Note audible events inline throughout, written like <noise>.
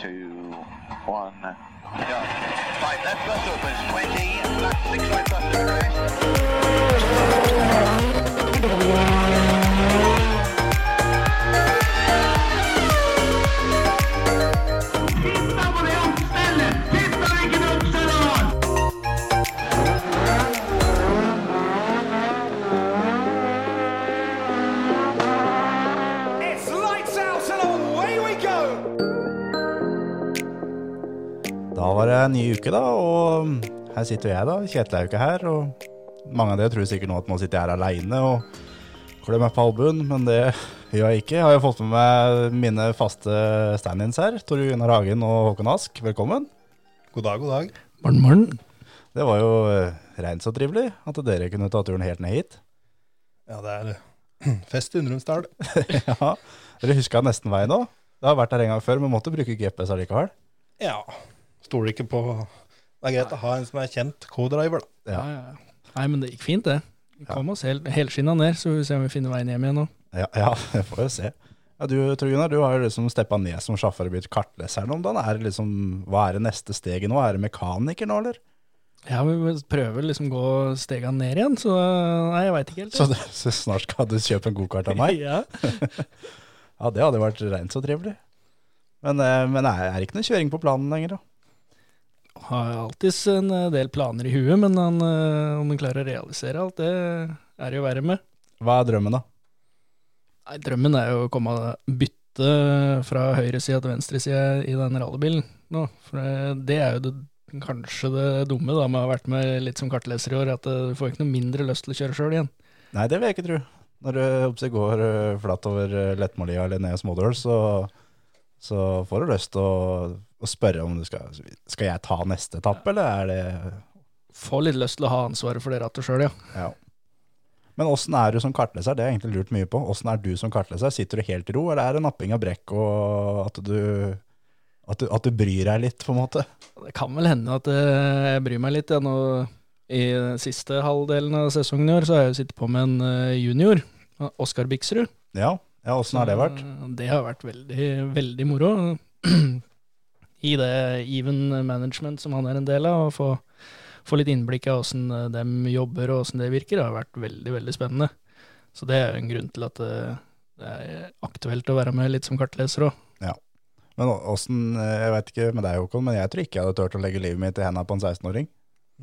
two, one. Go. Right, left bus opens 20, left six right bus to. Det en ny uke, da, og her sitter jeg, da. Kjetil er jo ikke her. Og mange av dere tror sikkert nå at nå sitter jeg her aleine og klør meg på albuen, men det gjør jeg ikke. Jeg har jo fått med meg mine faste stand-ins her. Tor Gunnar Hagen og Håkon Ask, velkommen. God dag, god dag. Morgen, morgen. Det var jo reint så trivelig at dere kunne ta turen helt ned hit. Ja, det er <clears throat> fest i Undrumsdal. <laughs> ja, Dere huska nesten veien òg. Det har vært her en gang før, men måtte bruke GPS allikevel. Ja, stoler ikke på Det er greit å ha en som er kjent co-driver, da. Ja. Ja, ja. Nei, men det gikk fint, det. Vi kom oss hel, helskinna ned, så vi ser om vi finner veien hjem igjen nå. Ja, ja, <laughs> det får jo se. Ja, du Tor Gunnar, du har jo liksom steppa ned som sjåfør og blitt kartleser nå om dagen. Er det liksom, hva er det neste steget nå? Er det mekaniker nå, eller? Ja, vi prøver liksom å gå stega ned igjen, så nei, jeg veit ikke helt. Så, det, <laughs> så snart skal du kjøpe en gokart av meg? <laughs> Ja. Ja, det hadde vært rent så trivelig. Men, eh, men er det ikke noe kjøring på planen lenger, da? Har alltids en eh, del planer i huet, men han, eh, om han klarer å realisere alt, det er det jo verre med. Hva er drømmen, da? Nei, drømmen er jo å komme bytte fra høyresida til venstresida i den rallybilen nå. For det, er jo det, kanskje det dumme da, med å ha vært med litt som kartleser i år, at eh, du får ikke noe mindre lyst til å kjøre sjøl igjen. Nei, det vil jeg ikke tro. Når du går flatt over Lettmalia eller ned Smådøl, så, så får du lyst til å, å spørre om du skal Skal jeg ta neste etappe, eller er det Får litt lyst til å ha ansvaret for det rattet sjøl, ja. Ja. Men åssen er du som kartleser? Det har jeg egentlig lurt mye på. Åssen er du som kartleser? Sitter du helt i ro, eller er det napping av brekk og at du, at du, at du bryr deg litt, på en måte? Det kan vel hende at eh, jeg bryr meg litt. Ja, nå, I den siste halvdelen av sesongen i år så har jeg jo sittet på med en eh, junior, Oskar Biksrud. Ja, ja åssen har det vært? Det har vært veldig, veldig moro. <clears throat> I det even management som han er en del av, å få, få litt innblikk i åssen de jobber og åssen det virker, har vært veldig, veldig spennende. Så det er en grunn til at det, det er aktuelt å være med litt som kartleser òg. Men å- åssen, eh, jeg vet ikke med deg, Håkon, men jeg tror ikke jeg hadde turt å legge livet mitt i hendene på en 16-åring.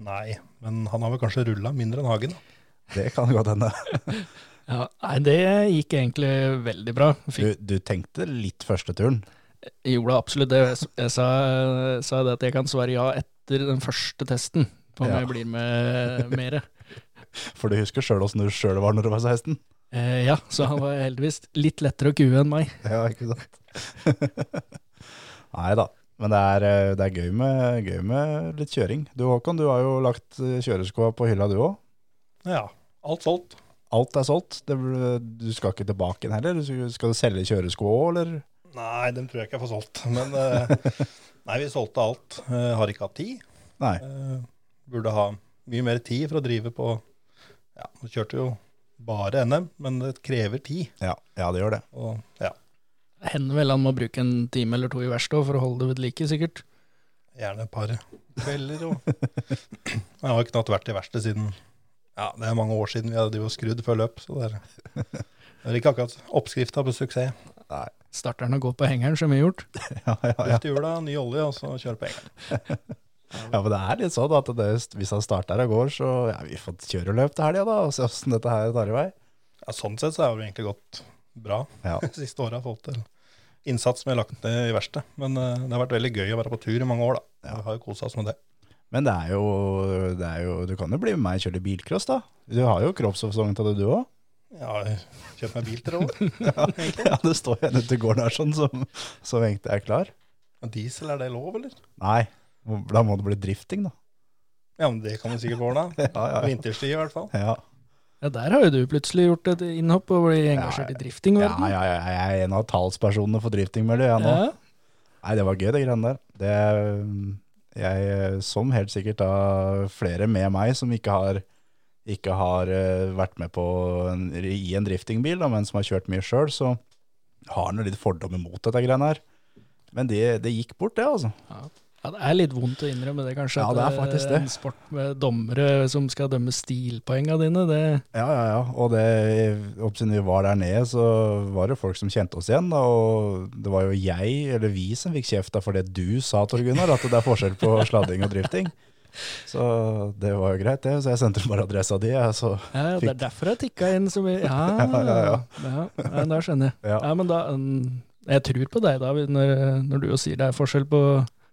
Nei, men han har vel kanskje rulla mindre enn Hagen, da. Det kan godt hende. <laughs> Ja, nei, det gikk egentlig veldig bra. Du, Fikk, du tenkte litt første turen. jeg gjorde absolutt det. Jeg, jeg sa, sa det at jeg kan svare ja etter den første testen, på om Ja. jeg blir med <laughs> mer. For du husker sjøl åssen du sjøl var når du var 16? Eh, ja, så han var heldigvis litt lettere å kue enn meg. Ja, ikke sant? <laughs> Nei da. Men det er, eh, det er gøy, med, gøy med litt kjøring. Du Håkon, du har jo lagt eh, kjøreskoa på hylla du òg. Ja, alt solgt. Alt er solgt. Det, du skal ikke tilbake igjen heller? Du Skal du selge kjøresko òg, eller? Nei, den tror jeg ikke jeg får solgt. Men eh, <laughs> nei, vi solgte alt. Jeg har ikke hatt tid. Nei. Eh, burde ha mye mer tid for å drive på Ja, nå kjørte jo bare NM, men det krever tid. Ja, ja det gjør det. Og ja, hender vel han må bruke en time eller to i verkstedet for å holde det ved like, sikkert. gjerne et par kvelder. Og <clears throat> jeg har ikke hatt vært i verkstedet siden Ja, det er mange år siden vi hadde jo skrudd før løp, så det er, <laughs> det er ikke akkurat oppskrifta på suksess. Nei. Starter den å gå på hengeren, som vi har gjort. <laughs> Ja, ja, ja. Bytte hjula, ny olje, og så kjøre på hengeren. <laughs> ja, men det er litt sånn at det, hvis han starter og går, så ja, vi får kjøre løp til helga, da, og se åssen dette her tar i vei. Ja, sånn sett så har det egentlig gått bra Ja. siste åra. innsats som jeg har lagt ned i verkstedet. Men uh, det har vært veldig gøy å være på tur i mange år, da. Ja. Vi har jo kosa oss med det. Men det er, jo, det er jo Du kan jo bli med meg og kjøre bilcross, da. Du har jo kroppsoppsesong til det, du òg. Ja, kjøp meg bil til det òg. <laughs> Ja, det står en ute i gården her sånn, som, som egentlig er klar. Men Diesel, er det lov, eller? Nei, da må det bli drifting, da. Ja, men det kan du sikkert ordne. <laughs> Ja, ja, ja. Vinterstid i hvert fall. Ja, Ja, Der har jo du plutselig gjort et innhopp og blitt engasjert i drifting. ja, ja, ja, jeg er en av talspersonene for driftingmiljøet, jeg nå. Ja. Nei, det var gøy, det greiene der. Det, jeg, som helt sikkert da flere med meg som ikke har, ikke har eh, vært med på en, i en driftingbil, da, men som har kjørt mye sjøl, så har han litt fordommer mot dette greiene her. Men det, det gikk bort, det, altså. Ja, Det er litt vondt å innrømme det, kanskje. Ja, det er faktisk det. En sport med dommere som skal dømme stilpoengene dine, det Ja, ja, ja. Og det, siden vi var der nede, så var det folk som kjente oss igjen. Og det var jo jeg, eller vi, som fikk kjeft for det du sa, Tor Gunnar, at det er forskjell på <laughs> sladding og drifting. Så det var jo greit, det. Så jeg sendte bare adressa di. Så ja, Det er derfor jeg tikka inn så mye. <laughs> Ja, Ja, ja, ja. ja, ja, da skjønner jeg. Ja. Ja, men da mm, Jeg tror på deg, David, når, når du sier det er forskjell på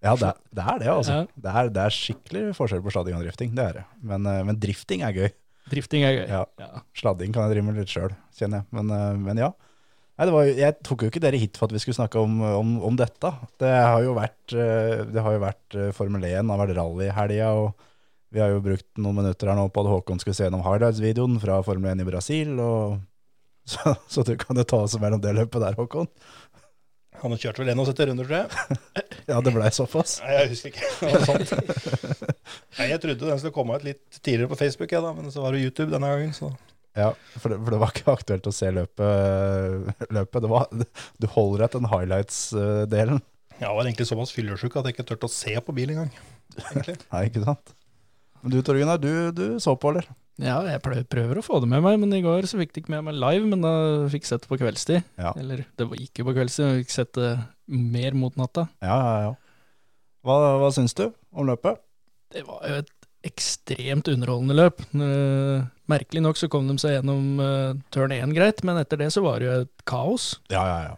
ja, det, det er det, altså. Ja. Det, er, det er skikkelig forskjell på sladding og drifting. Det er det. Men, eh, men drifting er gøy. drifting er gøy. Ja. Ja. Sladding kan jeg drive med litt sjøl, kjenner jeg. Men, eh, men ja. Nei, det var, jeg tok jo ikke dere hit for at vi skulle snakke om, om, om dette. Det har jo vært, eh, det har jo vært Formel 1, det har vært rally i helga, vi har jo brukt noen minutter her nå på at Håkon skulle se gjennom highlights-videoen fra Formel 1 i Brasil. Og, <laughs> så, så du kan jo ta oss mellom det løpet der, Håkon. Han kjørte vel 71 runder, tror jeg. <laughs> Ja, det blei såpass. Nei, jeg husker ikke. <laughs> Nei, jeg trodde den skulle komme ut litt tidligere på Facebook, jeg, da, men så var det YouTube denne gangen. Så. Ja, for det, for det var ikke aktuelt å se løpet. <laughs> løpet. Det var, du holder deg til den highlights-delen. Jeg var egentlig såpass fyllesyk at jeg ikke turte å se på bil engang. Nei, ikke sant? Men du, Torgunnar, du, du så på, eller? Ja, jeg prøver, å få det med meg, men i går så fikk det ikke med meg live, men da fikk jeg sett det på kveldstid. Ja. Eller det var ikke på kveldstid, men jeg fikk sett det mer mot natta. Ja, ja, ja. Hva, hva syns du om løpet? Det var jo et ekstremt underholdende løp. Eh, merkelig nok så kom de seg gjennom uh, turn 1 greit, men etter det så var det jo et kaos. Ja, ja, ja.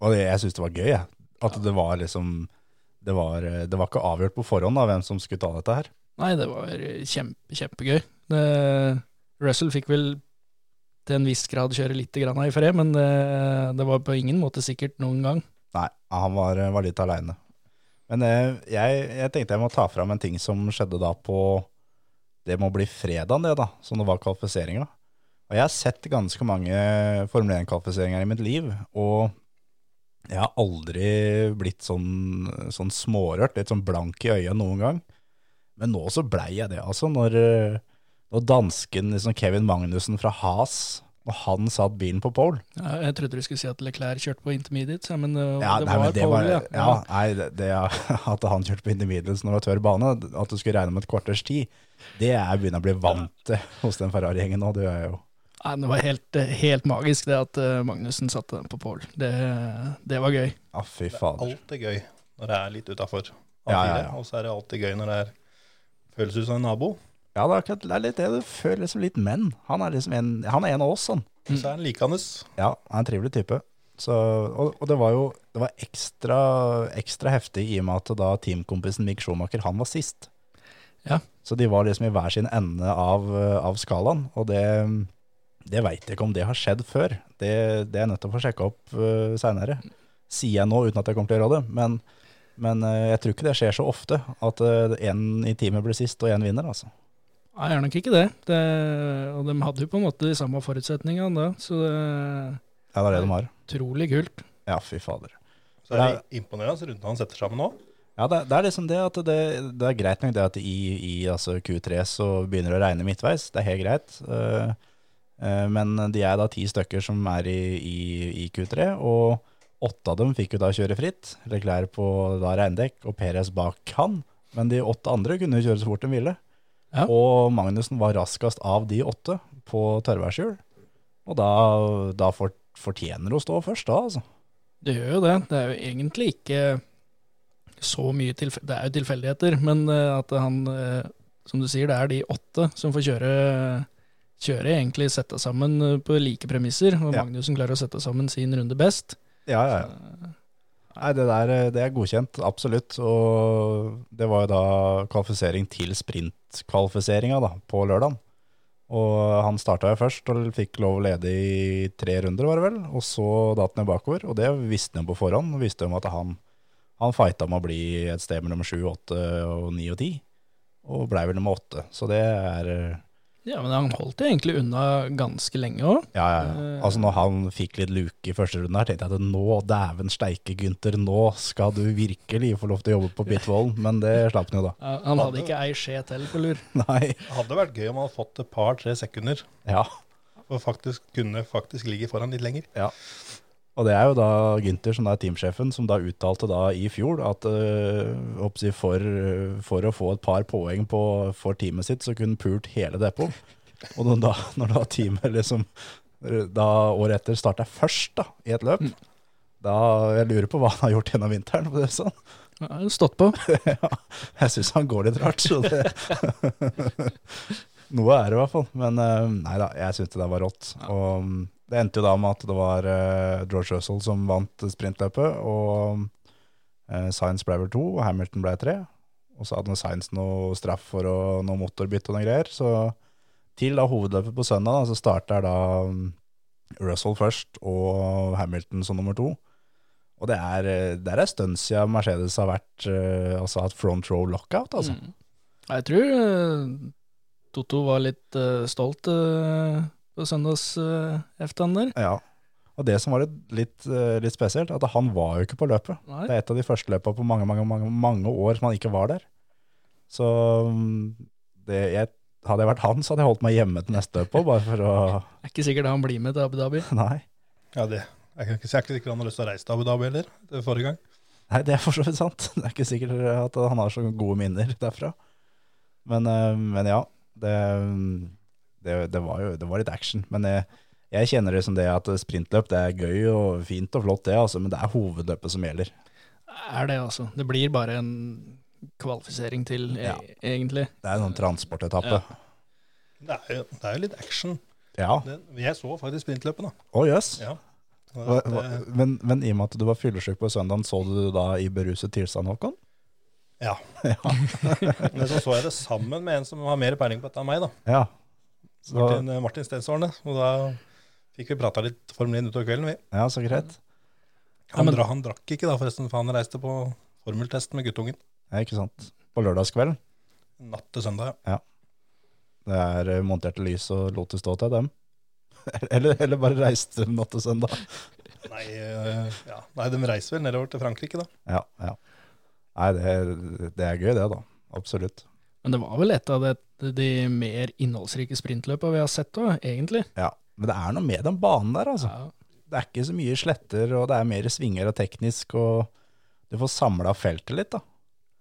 Og det, jeg syns det var gøy, jeg. At det var liksom det var, det var ikke avgjort på forhånd da, hvem som skulle ta dette her. Nei, det var kjempe, kjempegøy. Det, Russell fikk vel til en viss grad kjøre litt i fred, men det, det var på ingen måte sikkert noen gang. Nei, han var, var litt aleine. Men eh, jeg, jeg tenkte jeg må ta fram en ting som skjedde da på Det må bli fredagen, det, da, som det var kvalifiseringa. Og jeg har sett ganske mange Formel 1-kvalifiseringer i mitt liv, og jeg har aldri blitt sånn, sånn smårørt, litt sånn blank i øya noen gang. Men nå så blei jeg det, altså. Når, eh, når dansken liksom Kevin Magnussen fra Has, og han satt bilen på pole Ja, jeg trodde du skulle si at Leclerc kjørte på intermediate, men det, Ja, det nei, var det pole. var, ja. ja, nei, det, det <laughs> at han kjørte på intermediates når det var tørr bane, at du skulle regne med et kvarters tid, det er jeg begynner å bli vant til hos den Ferrari-gjengen nå. Det gjør jeg jo. Nei, det var helt, helt magisk det at eh, Magnussen satte den på pole. Det, det var gøy. Ja, fy fader. Alt er gøy når det er litt utafor Ja, ja, ja. og så er det alltid gøy når det er føles ut som en nabo. Ja, det er, akkurat- det er litt det. Du føler liksom litt menn. Han er liksom en, han er en av oss, sånn. Så er han likende. Ja, han er en trivelig type. Så, og, og det var jo det var ekstra, ekstra heftig i og med at da teamkompisen Mick Schumacher, han var sist. Ja. Så de var liksom i hver sin ende av, av skalaen, og det, det veit jeg ikke om det har skjedd før. Det, det er jeg nødt til å få sjekka opp uh, seinere. Sier jeg nå uten at jeg kommer til å gjøre det, men, men eh, jeg tror ikke det skjer så ofte at én i teamet blir sist og én vinner, altså. Nei, jeg er nok ikke det. det. Og de hadde jo på en måte de samme forutsetningene da, så det er Ja, det er det de har. utrolig kult. Ja, fy fader. Så er det imponerende rundene han setter sammen nå. Ja, det, det er liksom det at det, det er greit nok det at i, i altså Q3 så begynner det å regne midtveis. Det er helt greit. Uh, uh, men de er da ti stykker som er i, i, i Q3, og åtte av dem fikk jo da kjøre fritt. Leclerc på da regndekk og Perez bak han. Men de åtte andre kunne jo kjøre så fort de ville. Ja. Og Magnussen var raskest av de åtte på tørrværshjul. Og da, da for, fortjener å stå først, da, altså. Det gjør jo det. Det er jo egentlig ikke så mye tilf Det er jo tilfeldigheter, men eh, at han, eh, som du sier, det er de åtte som får kjøre Kjøre egentlig sette sammen eh, på like premisser, og. Magnussen klarer å sette sammen sin runde best. Ja, ja, ja. Nei, det der eh, det er godkjent, absolutt. Og det var jo da kvalifisering til sprintkvalifiseringa på lørdagen. Og han starta jo først og fikk lov å lede i tre runder, var det vel. Og så datt han bakover, og det visste han på forhånd. Visste om at han, han fighta med å bli et sted mellom sju, åtte og ni og ti. Og blei vel nummer åtte. Så det er eh, Ja, men han holdt jo egentlig unna ganske lenge òg. Ja, ja, ja. Altså når han fikk litt luke i første runde her, tenkte jeg at nå, dæven steike, Gunther, nå skal du virkelig få lov til å jobbe på Bitvollen. Men det slapp han jo da. Han hadde ikke ei skje til på lur. <laughs> Nei. Det hadde vært gøy om han hadde fått et par-tre sekunder Ja. og faktisk kunne faktisk ligge foran litt lenger. ja. Og det er jo da Gynter, som er teamsjefen, som da uttalte da i fjor at uh, for, for å få et par poeng på, for teamet sitt, så kunne pult hele depot. Og da, <laughs> når da teamet liksom da året etter starta først da, i et løp, da jeg lurer på hva han har gjort gjennom vinteren. For det er sånn. Stått på. <laughs> ja, jeg syns han går litt rart. Så det <laughs> Noe er det i hvert fall. Men eh, nei da, jeg syns det der var rått. Og mm, det endte jo da med at det var uh, George Russell som vant sprintløpet, og uh, Science ble vel to, og Hamilton ble tre. Og så hadde Science noe straff for å, noe motorbytte og noen greier. Så til da hovedløpet på søndag, da, så starter da mm, Russell først og Hamilton som nummer to. Og det er, eh, det er stund siden Mercedes har vært uh, altså hatt front row lockout, altså. Mm. Jeg tror eh, Toto var litt eh, stolt eh, på søndagseftan der. Ja. Og det som var litt, litt, eh, litt spesielt, at han var jo ikke på løpet. Nei. Det er et av de første løpene på mange, mange, mange, mange år som han ikke var der. Så mm, det, jeg, hadde jeg vært han, så hadde jeg holdt meg hjemme til neste løp òg, bare for å <laughs> Det er ikke sikkert han blir med til Abu Dhabi. <laughs> Nei. Ja, det. Jeg er ikke, jeg er ikke sikker han har lyst til å reise til Abu Dhabi heller, det forrige gang. Nei, det er for så vidt sant. Det er ikke sikkert at han har så gode minner derfra. Men, eh, men ja, det, det, det, var jo det var litt action. Men jeg, jeg kjenner det som det at sprintløp det er gøy og fint og flott, det, altså, men det er hovedløpet som gjelder. Er det, altså. Det blir bare en kvalifisering til, e Ja. egentlig. Det er en sånn transportetappe. Det er jo, det er jo litt action. Ja. Det, jeg så faktisk sprintløpet, da. Å jøss. Ja. Hva- hva- Men, men i og med at du var fyllesyk på søndagen, så du da i beruset tilstand, Håkon? Ja. <laughs> <laughs> Men så så jeg det sammen med en som har mer peiling på dette enn meg, da. Ja. Så, Martin, eh, Martin Stensårene. Og da fikk vi prata litt Formel 1 utover kvelden, vi. ja, så greit. Han, men- dra, han drakk ikke da, forresten, for han reiste på formeltest med guttungen. Ja, ikke sant. På lørdagskvelden. Natt til søndag. ja. ja. Det er eh, monterte lys og lot det stå til dem. <laughs> Eller, eller bare reiste natt til søndag. <laughs> Nei, eh, ja. Nei, de reiser vel nedover til Frankrike, da. Ja, ja. Nei, det, det er gøy det, da. Absolutt. Men det var vel et av det, de mer innholdsrike sprintløpene vi har sett òg, egentlig. Ja. Men det er noe med den banen der, altså. Ja. Det er ikke så mye sletter, og det er mer svinger og teknisk, og du får samla feltet litt, da.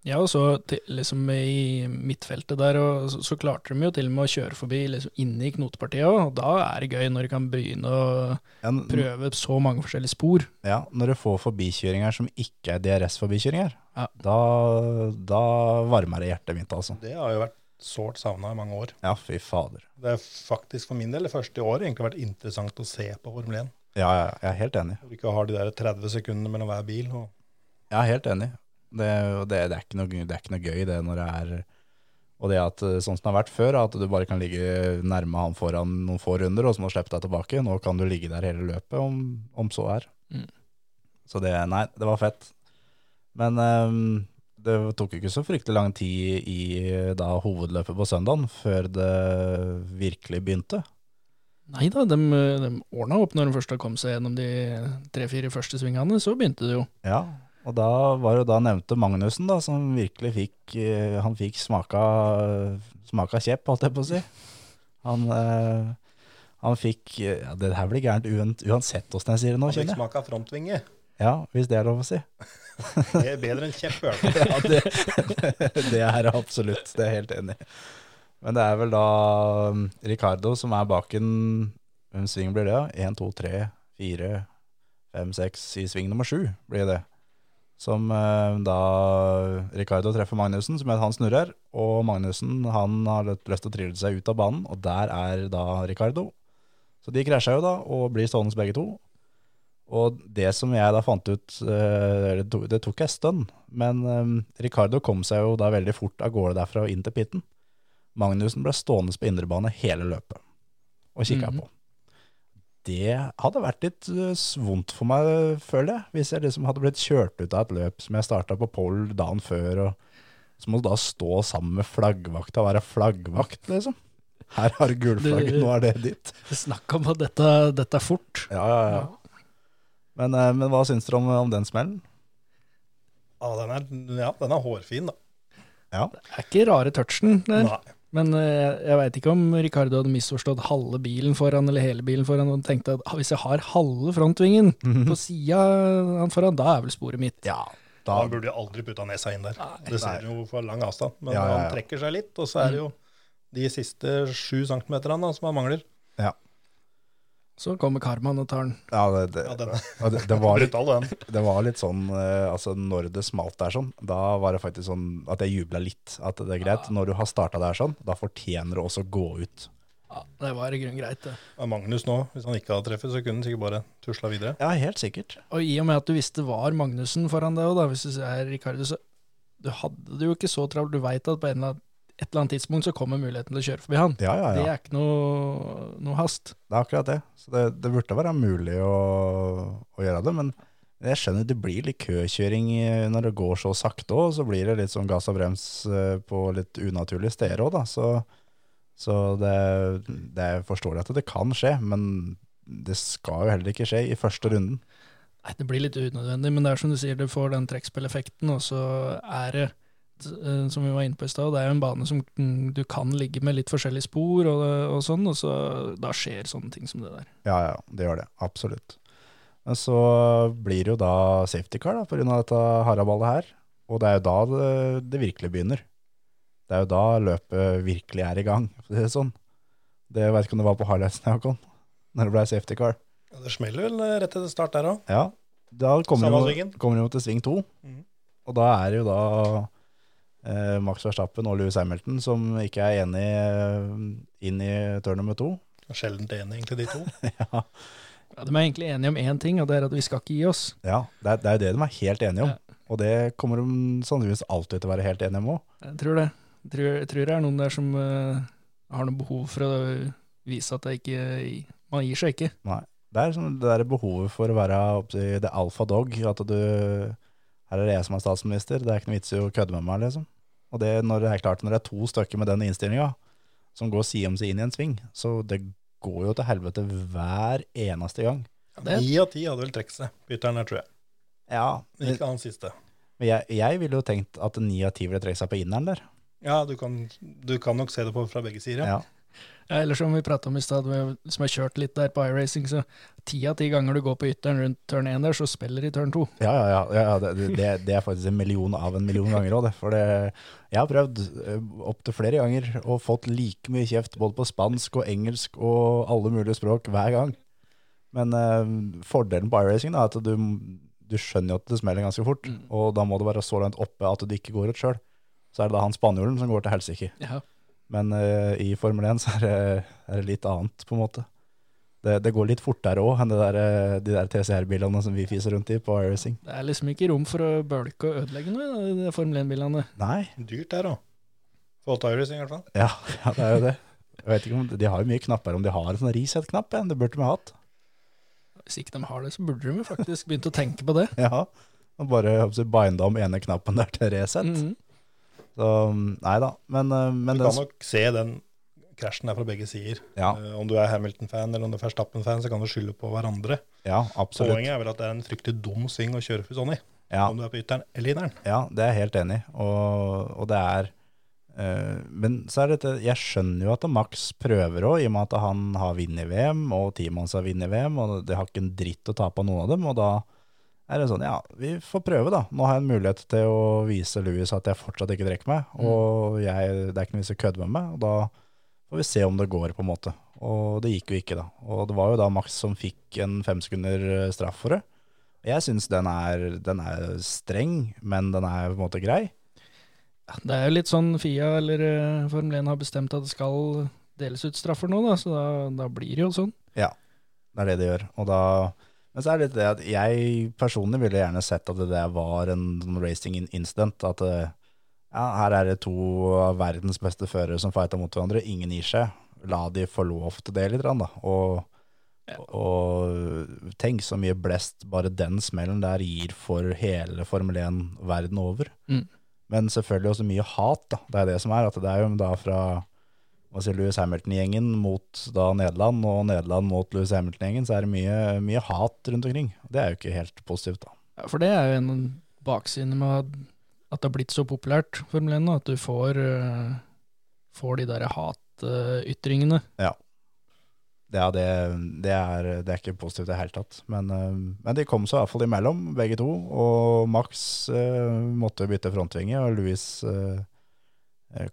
Ja, og så til, liksom i midtfeltet der, og så, så klarte de jo til og med å kjøre forbi liksom inne i knotepartiet òg, og da er det gøy når de kan begynne å Ja, prøve så mange forskjellige spor. Ja, når du får forbikjøringer som ikke er DRS-forbikjøringer, Ja. da, da varmer det hjertet mitt, altså. Det har jo vært sårt savna i mange år. Ja, fy fader. Det er faktisk for min del det første året egentlig vært interessant å se på Formel 1. Ja, ja, jeg er helt enig. Hvor du ikke har de der 30 sekundene mellom hver bil. Og Jeg er helt enig. Det, det, det, er ikke noe, det er ikke noe gøy det når det er Og det at eh, sånn som det har vært før, at du bare kan ligge nærme han foran noen få runder, og så må du slippe deg tilbake. Nå kan du ligge der hele løpet, om, om så er. Mm. Så det Nei, det var fett. Men um, det tok ikke så fryktelig lang tid i da hovedløpet på søndagen før det virkelig begynte. Nei da, de, de ordna opp når de først kom seg gjennom de tre-fire første svingene, så begynte det jo. Ja, og da var jo da nevnte Magnussen da, som virkelig fikk, eh, han fikk smaka, smaka kjepp, holdt jeg på å si. Han, eh, han fikk, ja, det her blir gærent uansett hvordan jeg sier det nå, han fikk kjenner jeg. smak av frontvinge. Ja, hvis det er lov å si. <laughs> Det er bedre enn kjepp, i. <laughs> Ja, det, <laughs> det er absolutt, det er jeg helt enig i. Men det er vel da um, Ricardo som er bak en, hvem sving blir det? 1, 2, 3, 4, 5, 6, i sving nummer 7 blir det. Som eh, da Ricardo treffer Magnussen, som gjør at han snurrer, og Magnussen han har lyst til å trille seg ut av banen, og der er da Ricardo. Så de krasja jo da, og blir stående begge to. Og det som jeg da fant ut, eh, det tok- jeg en stund, men eh, Ricardo kom seg jo da veldig fort av gårde derfra og inn til pitten. Magnussen ble stående på indrebane hele løpet og kikka Mhm. på. Det hadde vært litt eh, vondt for meg, føler jeg, hvis jeg liksom hadde blitt kjørt ut av et løp som jeg starta på pole dagen før, og så må du da stå sammen med flaggvakta og være flaggvakt, liksom. Her har du gulflagget, nå er det ditt. Snakk om at dette, dette er fort. Ja, ja, ja. Men, eh, men hva syns dere om, om den smellen? Ja, den er, ja, den er hårfin, da. Ja. Det er ikke rare touchen der. Nei. Men eh, jeg veit ikke om Ricardo hadde misforstått halve bilen foran eller hele bilen foran og tenkte at ah, hvis jeg har halve frontvingen på sida foran, da er vel sporet mitt. Ja, da, Han burde jo aldri putta nesa inn der. Det ser jo for lang avstand. Men Ja, ja, ja. han trekker seg litt, og så er det jo de siste sju centimeterne som han mangler. ja, Så kommer Karman og tar den. ja, det, det, Ja, den <laughs> det, det, var litt, det var litt sånn eh, Altså, når det smalt der sånn, da var det faktisk sånn at jeg jubla litt. At det er greit. Når du har starta der sånn, da fortjener du også å gå ut. Ja, det var i grunnen greit, det. Og Magnus nå, hvis han ikke hadde treffet, så kunne han sikkert bare tusla videre. Ja, helt sikkert. Og i og med at du visste var Magnussen foran deg òg, hvis du ser Ricardo, så du hadde det jo ikke så travelt. Du veit at på en eller annen, et eller annet tidspunkt så kommer muligheten til å kjøre forbi han. Ja, ja, Det er ikke noe, noe hast. Det er akkurat det. Så det, det burde være mulig å, å gjøre det, men jeg skjønner det blir litt køkjøring når det går så sakte òg, så blir det litt sånn gass og brems eh, på litt unaturlige steder òg, da. Så, så det, det er forståelig at det kan skje, men det skal jo heller ikke skje i første runden. Nei, det blir litt unødvendig, men det er som du sier, du får den trekkspilleffekten, og så er det, eh, som vi var inne på i stad, det er jo en bane som du kan ligge med litt forskjellige spor og, og sånn, og så da skjer sånne ting som det der. Ja, ja, det gjør det. Absolutt. Men så blir det jo da safety car da, av dette haraballet her. Og det er jo da det, det virkelig begynner. Det er jo da løpet virkelig er i gang, for å si det sånn. Det vet ikke om det var på highlightsen, Håkon, når det ble safety car. Ja, det smeller vel eh, rett til start der òg. Ja, da kommer jo, kommer jo til sving to. mm. Og da er det jo da eh, Max Verstappen og Lewis Hamilton som ikke er enig eh, inn i turn nummer to. Sjeldent enig, egentlig, de to. <laughs> ja, Ja, de er egentlig enige om én ting, og det er at vi skal ikke gi oss. ja det, er, det er jo det de er helt enige om. Ja. Og det kommer de sannsynligvis alltid til å være helt enige om òg. Jeg tror det. Jeg tror, jeg tror det er noen der som uh, har noe behov for å vise at det ikke Man gir seg ikke. Nei. Det er sånn, det der behovet for å være oppsi, the alpha dog. At du Her er det jeg som er statsminister, det er ikke noe vits i å kødde med meg, liksom. Og det, når det er klart, når det er to stykker med den innstillinga, som går side om side inn i en sving, så det går jo til helvete hver eneste gang. Ni av ti hadde vel trukket seg bytteren der, her, tror jeg. Ja, Men ikke han siste. men jeg, jeg ville jo tenkt at ni av ti ville trekke seg på inneren der. Ja, du kan, du kan nok se det på fra begge sider. Ja. Ja. Ja, eller som vi prata om i stad, som har kjørt litt der på iRacing, så ti av ti ganger du går på ytteren rundt turn 1 der, så spiller de turn 2. Ja, ja, ja, ja det, det, det er faktisk en million av en million ganger òg, det. For det, jeg har prøvd opptil flere ganger og fått like mye kjeft både på spansk og engelsk og alle mulige språk hver gang. Men eh, fordelen på iRacing er at du, du skjønner jo at det smeller ganske fort, Mm. og da må du være så langt oppe at du ikke går ut sjøl. Så er det da han spanjolen som går til helsike. Ja. Men uh, i Formel 1 så er det, er det litt annet, på en måte. Det, det går litt fortere òg enn det der, eh, de der TCR-bilene som vi fiser rundt i på iRacing. Det er liksom ikke rom for å bølke og ødelegge noe i de Formel 1-bilene. Nei, Dyrt der òg. Fått iRacing, i hvert fall. Ja, <laughs> ja, det er jo det. Jeg vet ikke om, De har jo mye knapper, om de har en sånn reset-knapp, ja. det burde de ha hatt. Hvis ikke de har det, så burde de faktisk begynt å tenke på det. <laughs> Ja, og Bare binda om ene knappen der til reset. Mhm. Så nei da, men, eh, men Du kan nok se den krasjen der fra begge sider. ja, Eh, Om du er Hamilton-fan eller om du er Verstappen-fan, så kan du skylde på hverandre. ja, absolutt. Poenget er vel at det er en fryktelig dum sving å kjøre for i. Ja, Om du er på ytteren eller inneren. ja, det er jeg helt enig i. Og, og det er eh, Men så er det Jeg skjønner jo at Max prøver òg, i og med at han har vunnet VM, og teamet hans har vunnet VM, og det har ikke en dritt å tape av noen av dem. Og da er det sånn, ja, vi får prøve da. Nå har jeg en mulighet til å vise Louis at jeg fortsatt ikke drikker meg, og jeg, det er ikke noe vits i å kødde med meg, og da får vi se om det går på en måte. Og det gikk jo ikke da. Og det var jo da Max som fikk en fem sekunder straff for det. Jeg synes den den er streng, men den er på en måte grei. Ja, Det er jo litt sånn Fia eller eh, Formel 1 har bestemt at det skal deles ut straffer nå, da, så da, da blir det jo sånn. Ja, Det er det det gjør. Og da, men så er det litt det at jeg personlig ville gjerne sett at det der var en sånn racing incident. At eh, ja, her er det to av verdens beste førere som fighter mot hverandre. Ingen gir seg. La de få lov til det litt, da. Og, og tenk så mye blest bare den smellen der gir for hele Formel 1 verden over. Mm. Men selvfølgelig også mye hat, da. Det er det som er. At det er jo da fra sier Lewis Hamilton-gjengen mot da Nederland, og Nederland mot Lewis Hamilton-gjengen, så er det mye, mye hat rundt omkring. Det er jo ikke helt positivt, da. Ja, for det er jo en bakside med at- det har blitt så populært, Formel 1 at du får eh, får de der hatytringene. Ja, det, det, er, det er ikke positivt i det hele tatt. Men, eh, men de kom seg i hvert fall imellom, begge to. Og Max eh, måtte bytte frontvinge, og Louis eh,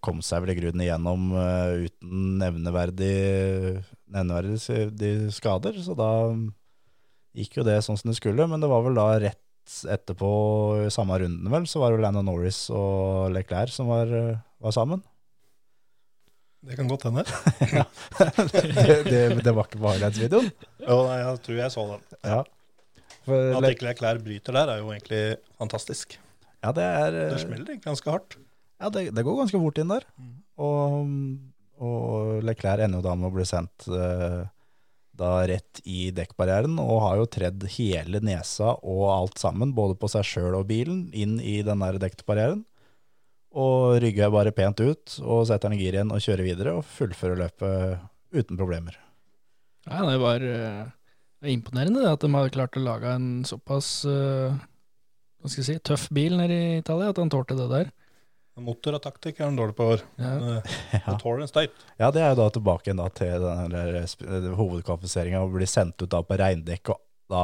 kom seg vel i grunnen igjennom eh, uten nevneverdig, nevneverdige skader. Så da gikk jo det sånn som det skulle. Men det var vel da rett etterpå, i samme runden vel, så var det Landon Norris og Leclerc som var, eh, var sammen. Det kan godt hende. <laughs> det, det, det var ikke på highlights-videoen. Jo, nei, jeg tror jeg så den. Ja. For, At ikke Leclerc bryter der, er jo egentlig fantastisk. ja, det er Det eh, smeller egentlig ganske hardt. Ja, det, det går ganske fort inn der. Og, og Leclerc ender jo da med å bli sendt eh, da rett i dekkbarrieren, og har jo tredd hele nesa og alt sammen, både på seg sjøl og bilen, inn i den der dekkbarrieren. Og rygger bare pent ut, og setter den i gir igjen og kjører videre, og fullfører løpet uten problemer. Ja, det var eh, det er imponerende det, at de hadde klart å lage en såpass uh, hva skal jeg si, tøff bil nede i Italia, at han tålte det der. Motor og taktikk er han dårlig på. Ja. <laughs> Ja. Torrent State. Ja, det er jo da tilbake da til den hovedkvalifiseringa og blir sendt ut da på regndekk. Og da,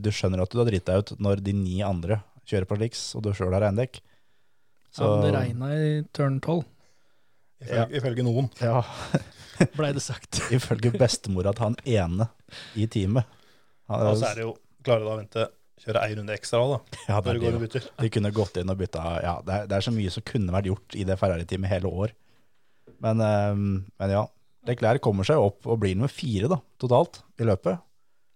du skjønner at du har driti deg ut når de ni andre kjører på liks, og du sjøl har regndekk. ja, men det regna i turn 12, Ifølge, ifølge noen. Ja, <laughs> blei det sagt. ifølge bestemora til han ene i teamet. Han, Og så er det jo klare da å vente kjøre ei runde ekstra òg, da. ja, det og bytter. De kunne gått inn og bytta Ja, det er, det er så mye som kunne vært gjort i det Ferrari-teamet hele år. Men, eh, men ja. Leclerc kommer seg opp og blir nummer fire da, totalt i løpet.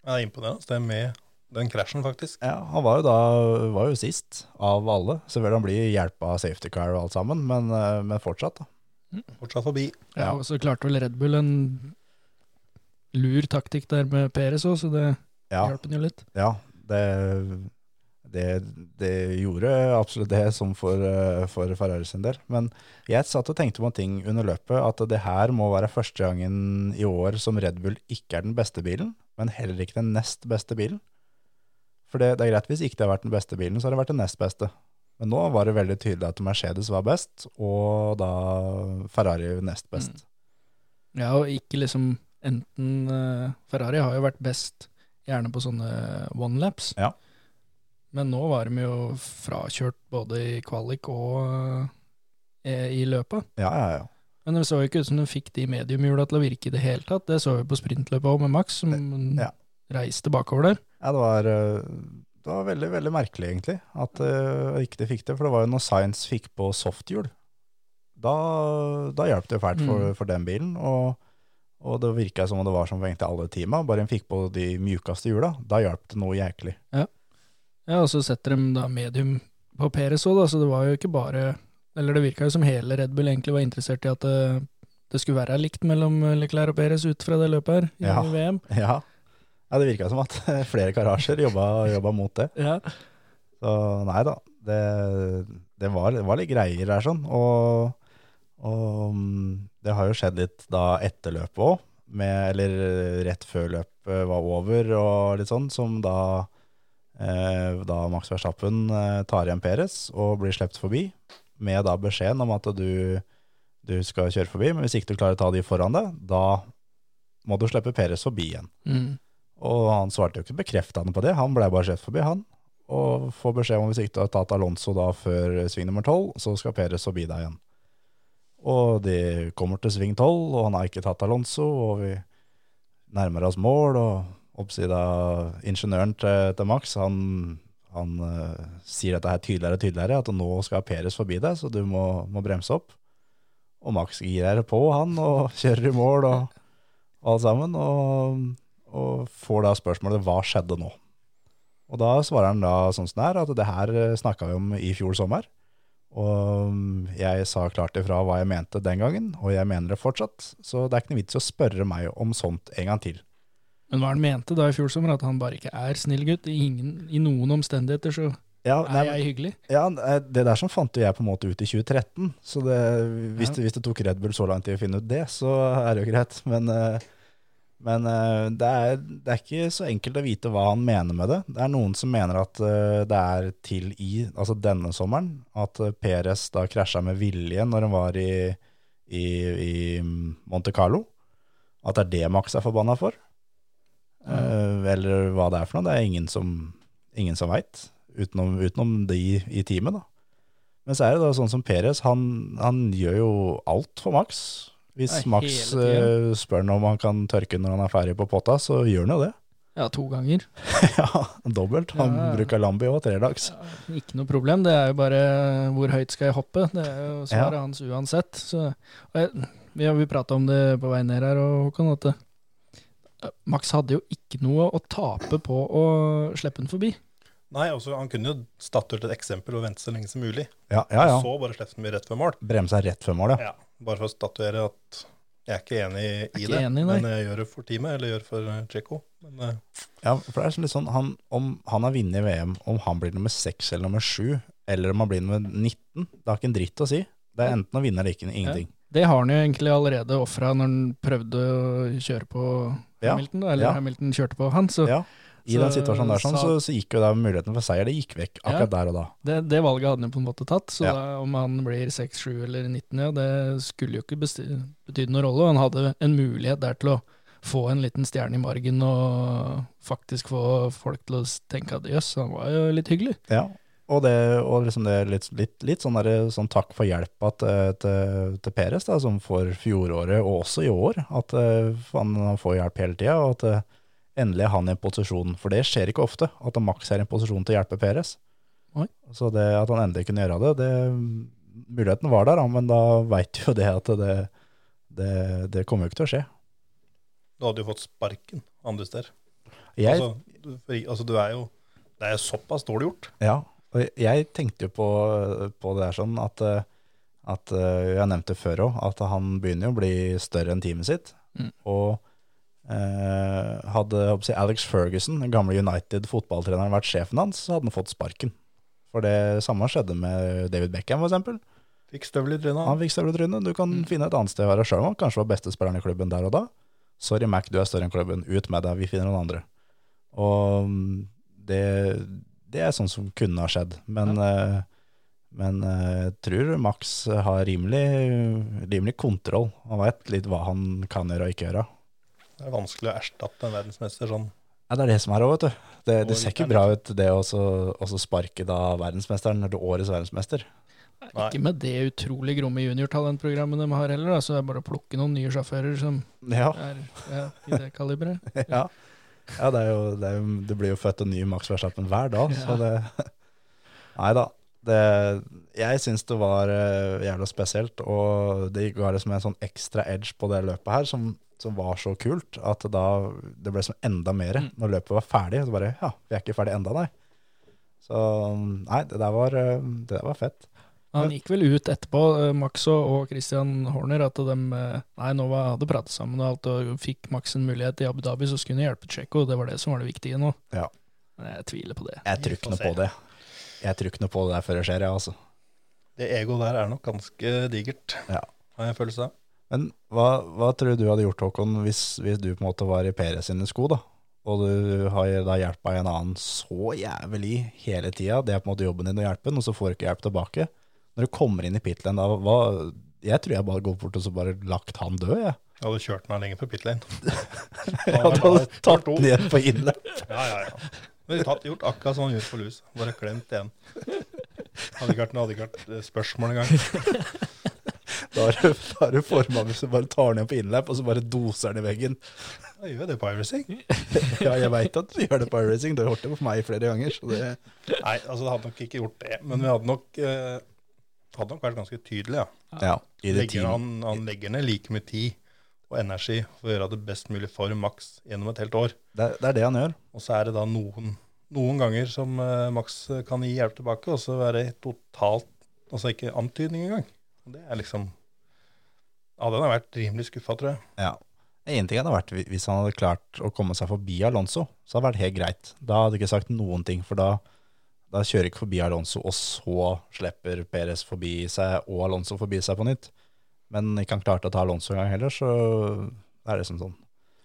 Ja, det er imponerende. Det er med den krasjen, faktisk. Ja, Han var jo da var jo sist av alle. Selvfølgelig han blir hjelpa av safety car og alt sammen, men, eh, men fortsatt. da. Fortsatt forbi. Ja, Ja. og så klarte vel Red Bull en lur taktikk der med Peres òg, så det Ja, hjalp han jo litt. ja det, det, det gjorde absolutt det, som for, eh, for Ferrari sin del. Men jeg satt og tenkte på en ting under løpet, at det her må være første gangen i år som Red Bull ikke er den beste bilen, men heller ikke den nest beste bilen. For det, det er greit hvis ikke det har vært den beste bilen, så har det vært den nest beste. Men nå var det veldig tydelig at Mercedes var best, og da Ferrari nest best. Ja, og ikke liksom enten uh, Ferrari har jo vært best gjerne på sånne one-laps. Ja. Men nå var de jo frakjørt både i kvalik og eh, i løpet. Ja, ja, ja. Men det så jo ikke ut som de fikk de mediumhjula til å virke i det hele tatt. Det så vi på sprintløpet òg med Max, som Ja. reiste bakover der. Ja, det var, eh, det var veldig, veldig merkelig egentlig at uh, ikke de fikk det, for det var jo når Science fikk på softhjul. Da, da hjalp det jo fælt for, Mm. for den bilen, og, og det virka som om det var som egentlig alle teama, bare en fikk på de mjukeste hjula, da hjalp det noe jæklig. Ja, og så setter de da medium på Peres òg, så det var jo ikke bare Eller det virka jo som hele Red Bull egentlig var interessert i at det, det skulle være likt mellom Leclerc og Peres ut fra det løpet her i Ja. <laughs> VM. <laughs> Ja, ja det virka som at <laughs> flere garasjer jobba, jobba mot det. Ja. Så nei da, det, det, var, det var litt greier der sånn. Og, og mm, det har jo skjedd litt da etter løpet òg, eller rett før løpet var over og litt sånn, som da, eh, da Max Verstappen eh, tar igjen Peres og blir sluppet forbi, med da beskjeden om at du, du skal kjøre forbi, men hvis ikke du klarer å ta de foran deg, da må du slippe Peres forbi igjen. Mm. Og han svarte jo ikke bekreftende på det, han ble bare sluppet forbi, han. Og får beskjed om hvis ikke du har tatt Alonso da før sving nummer 12, så skal Peres forbi deg igjen. Og de kommer til sving 12, og han har ikke tatt Alonso, og vi nærmer oss mål, og oppsida ingeniøren til, til Max, han, han uh, sier dette her tydeligere og tydeligere, at nå skal Peres forbi deg, så du må, må bremse opp. Og Max girer på han, og <laughs> kjører i mål, og alt sammen, og, og får da spørsmålet hva skjedde nå? Og da svarer han da sånn som det er, at det her snakka vi om i fjor sommer. Og jeg sa klart ifra hva jeg mente den gangen, og jeg mener det fortsatt. Så det er ikke noe vits å spørre meg om sånt en gang til. Men hva han mente da i fjor sommer, at han bare ikke er snill gutt? I, ingen, i noen omstendigheter så Ja, nei, er jeg hyggelig. ja, det der som fant jo jeg på en måte ut i 2013. Så det, hvis, Ja. det, hvis det tok Red Bull så lang tid å finne ut det, så er det jo greit. Men, eh, men uh, det, er, det er ikke så enkelt å vite hva han mener med det. Det er noen som mener at uh, det er til i altså denne sommeren, at uh, Perez da krasja med vilje når han var i, i, i Monte Carlo. At det er det Max er forbanna for. Eh, eller hva det er for noe. Det er ingen som, ingen som veit, utenom, utenom de i teamet. da. Men så er det da sånn som Perez, han, han gjør jo alt for Max. Hvis Max eh, spør om han kan tørke når han er ferdig på potta, så gjør han jo det. Ja, to ganger. <laughs> ja, dobbelt. Han Ja, ja. bruker Lambi og tredags. Ikke noe problem. Det er jo bare hvor høyt skal jeg hoppe. Det er jo svaret Ja. hans uansett. Så, og jeg, vi har prata om det på vei ned her, og Håkon, at eh, Max hadde jo ikke noe å tape på å slippe den forbi. Nei, også, han kunne jo statuert et eksempel og vente så lenge som mulig. Ja, ja. ja. Så bare slippe den rett før mål. Bremsa rett før mål, ja. Ja, bare for å statuere at jeg er ikke enig i ikke det, enig, men jeg gjør det for teamet, eller gjør det for eh, Checo. Men eh, Ja, for det er litt sånn, han, Om han har vunnet VM, om han blir nummer 6 eller nummer 7, eller om han blir nummer 19, det har ikke en dritt å si. Det er enten å vinne eller ikke, ingenting. Det har han jo egentlig allerede ofra når han prøvde å kjøre på Ja, Hamilton, da, eller ja. Hamilton kjørte på han. Så Ja, I Så- den situasjonen der sånn, så, så gikk jo da muligheten for seier det gikk vekk akkurat Ja. der og da. det, det valget hadde han jo på en måte tatt. Så Ja. da, om han blir 6, 7 eller 19, ja, det skulle jo ikke betydd noen rolle. Han hadde en mulighet der til å få en liten stjerne i margen og faktisk få folk til å tenke at jøss, han var jo litt hyggelig. Ja, og det, og liksom det litt, litt, litt sånn, der, sånn takk for hjelpa til, til, til Peres, da, som for fjoråret og også i år, at eh, han, han får hjelp hele tida, og at eh, endelig er han i en posisjon, for det skjer ikke ofte, at Max er i en posisjon til å hjelpe Peres. Oi. Så det at han endelig kunne gjøre det, det muligheten var der, men da veit du jo det at det, det, det kommer jo ikke til å skje. du hadde jo fått sparken andre steder. Jeg, Altså, du, altså, du er jo Det er såpass dårlig gjort. Ja, og jeg tenkte jo på, på det der sånn at, at eh, jeg nevnte før òg, at han begynner jo å bli større enn teamet sitt. Mm. Og hadde jeg Alex Ferguson, den gamle United-fotballtreneren, vært sjefen hans, så hadde han fått sparken. For det samme skjedde med David Beckham, eksempel. Fikk støvel i trynet. Han fikk støvel i trynet. Du kan finne et annet sted å være sjøl om han kanskje var beste spilleren i klubben der og da. Sorry, Mac, du er større enn klubben. Ut med deg, vi finner noen andre. Og mm, det, det er sånn som kunne ha skjedd. Men, eh, men eh, jeg tror Max har rimelig, rimelig kontroll. Han vet litt hva han kan gjøre og ikke gjøre. Det er vanskelig å erstatte en verdensmester sånn. Ja, Det er det som er òg, vet du. Det, det ser ikke bra ut, det å så- å så sparke da verdensmesteren, eller årets verdensmester. Nei. Ikke med det utrolig gromme juniortalentprogrammet de har heller, da, så det er bare å plukke noen nye sjåfører som Ja. er ja, i det kaliberet. <laughs> ja. ja det, er jo, det, er jo, det blir jo født en ny Max Verstappen hver dag, så det <laughs> Nei da. Det, jeg syns det var uh, jævla spesielt, og det ga liksom en sånn ekstra edge på det løpet her, som, som var så kult, at da det ble som enda mer Mm. når løpet var ferdig. Så bare Ja, vi er ikke ferdig enda, nei. Så nei, det der var, eh, det der var fett. Han gikk vel ut etterpå, eh, Max og Christian Horner, at de eh, nei, nå var, hadde pratet sammen og alt, og fikk Max en mulighet i Abu Dhabi, så skulle han hjelpe Tsjekko. Det var det som var det viktige nå. Ja. Men jeg tviler på det. Jeg tror ikke noe på det. Jeg tror ikke noe på det der før det skjer, jeg, altså. Det egoet der er nok ganske digert, Ja. har jeg en følelse av. Men hva, hva tror du du hadde gjort, Håkon, hvis, hvis du på en måte var i Peres sine sko, da? Og du har da hjelpa en annen så jævlig hele tida. Det er på en måte jobben din å hjelpe den, og så får du ikke hjelp tilbake. Når du kommer inn i pit-lane, da, hva Jeg tror jeg bare går bort og så bare lagt han død, jeg. Jeg hadde kjørt meg lenger på pit lane. <laughs> Jeg hadde tatt den igjen på innløp. <laughs> Ja, ja, ja. Men tatt, gjort akkurat som han gjorde på lus. Bare klemt igjen. Hadde ikke vært, hadde ikke vært eh, spørsmål engang. <laughs> Da er det, bare det som bare tar den igjen på innløp, og så bare doser den i veggen. Da gjør det på iRacing. <laughs> Ja, jeg veit at du gjør det på iRacing, du har gjort det på meg flere ganger. Så det, Nei, altså det hadde nok ikke gjort det. Men vi hadde nok, eh, hadde nok vært ganske tydelige. Ja. ja, i det Legger, han, han legger ned like mye tid og energi for å gjøre det best mulig for Max gjennom et helt år. Det, det er det han gjør. Og så er det da noen, noen ganger som eh, Max kan gi hjelp tilbake, og så være totalt Altså ikke antydning engang. Det er liksom Ja, den har vært rimelig skuffa, tror jeg. Ja. En ting hadde vært hvis han hadde klart å komme seg forbi Alonso, så hadde det vært helt greit. Da hadde jeg ikke sagt noen ting, for da, da kjører ikke forbi Alonso, og så slipper Perez forbi seg og Alonso forbi seg på nytt. Men ikke han klarte å ta Alonso en gang heller, så er det som sånn.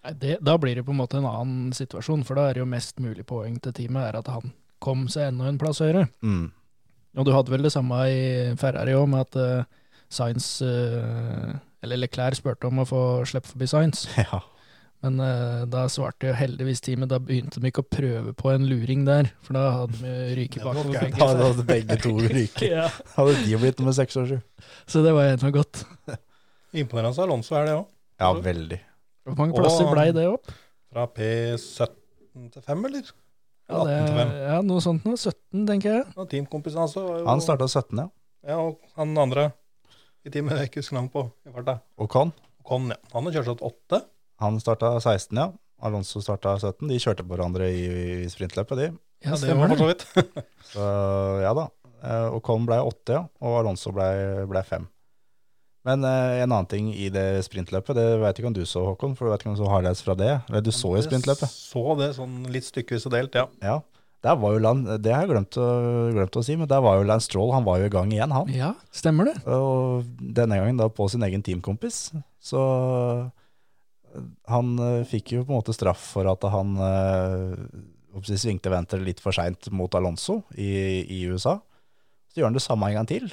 Nei, det, da blir det på en måte en annen situasjon, for da er det jo mest mulig poeng til teamet er at han kom seg enda en plass høyere. Mm. Og du hadde vel det samme i Ferrari òg, med at uh, Sainz eh, Eller Leclerc spurte om å få slippe forbi Science, <laughs> Ja. men uh, da svarte jo heldigvis teamet. Da begynte de ikke å prøve på en luring der, for da hadde de ryket <laughs> Det var bakover gærent. Da begge. hadde begge to <laughs> ryket. Ja, Hadde de blitt nummer seks og sju. så det var enda godt. Imponerende Alonso er det òg. Ja, veldig. Hvor mange plasser Og- blei det opp? Fra P17 til 5, eller? Ja, det, 18 til 5. ja, noe sånt noe. 17, tenker jeg. Og teamkompisen hans var jo Han starta 17, ja. Ja, og han andre i teamet jeg ikke husker navnet på i farta. Og Con. Con, ja. Han har kjørt sånn åtte. Han starta 16, ja. Alonso starta 17. De kjørte på hverandre i, i sprintløpet, de. Ja, det stemmer var for så vidt. <laughs> Så ja da. Eh, Og Con ble 8, ja. Og Alonso ble, ble 5. Men eh, en annen ting i det sprintløpet, det vet ikke om du så, Håkon, for du vet ikke om du så highlights fra det. Eller du så jo sprintløpet. Så det sånn litt stykkevis og delt, ja. Ja. Der var jo Land, det har jeg glemt å, glemt å si, men der var jo Lance Stroll, han var jo i gang igjen, han. Ja, stemmer det. Og denne gangen da på sin egen teamkompis. Så eh, han eh, fikk jo på en måte straff for at han eh, svingte venter litt for seint mot Alonso i, i USA. Så gjør han det samme en gang til.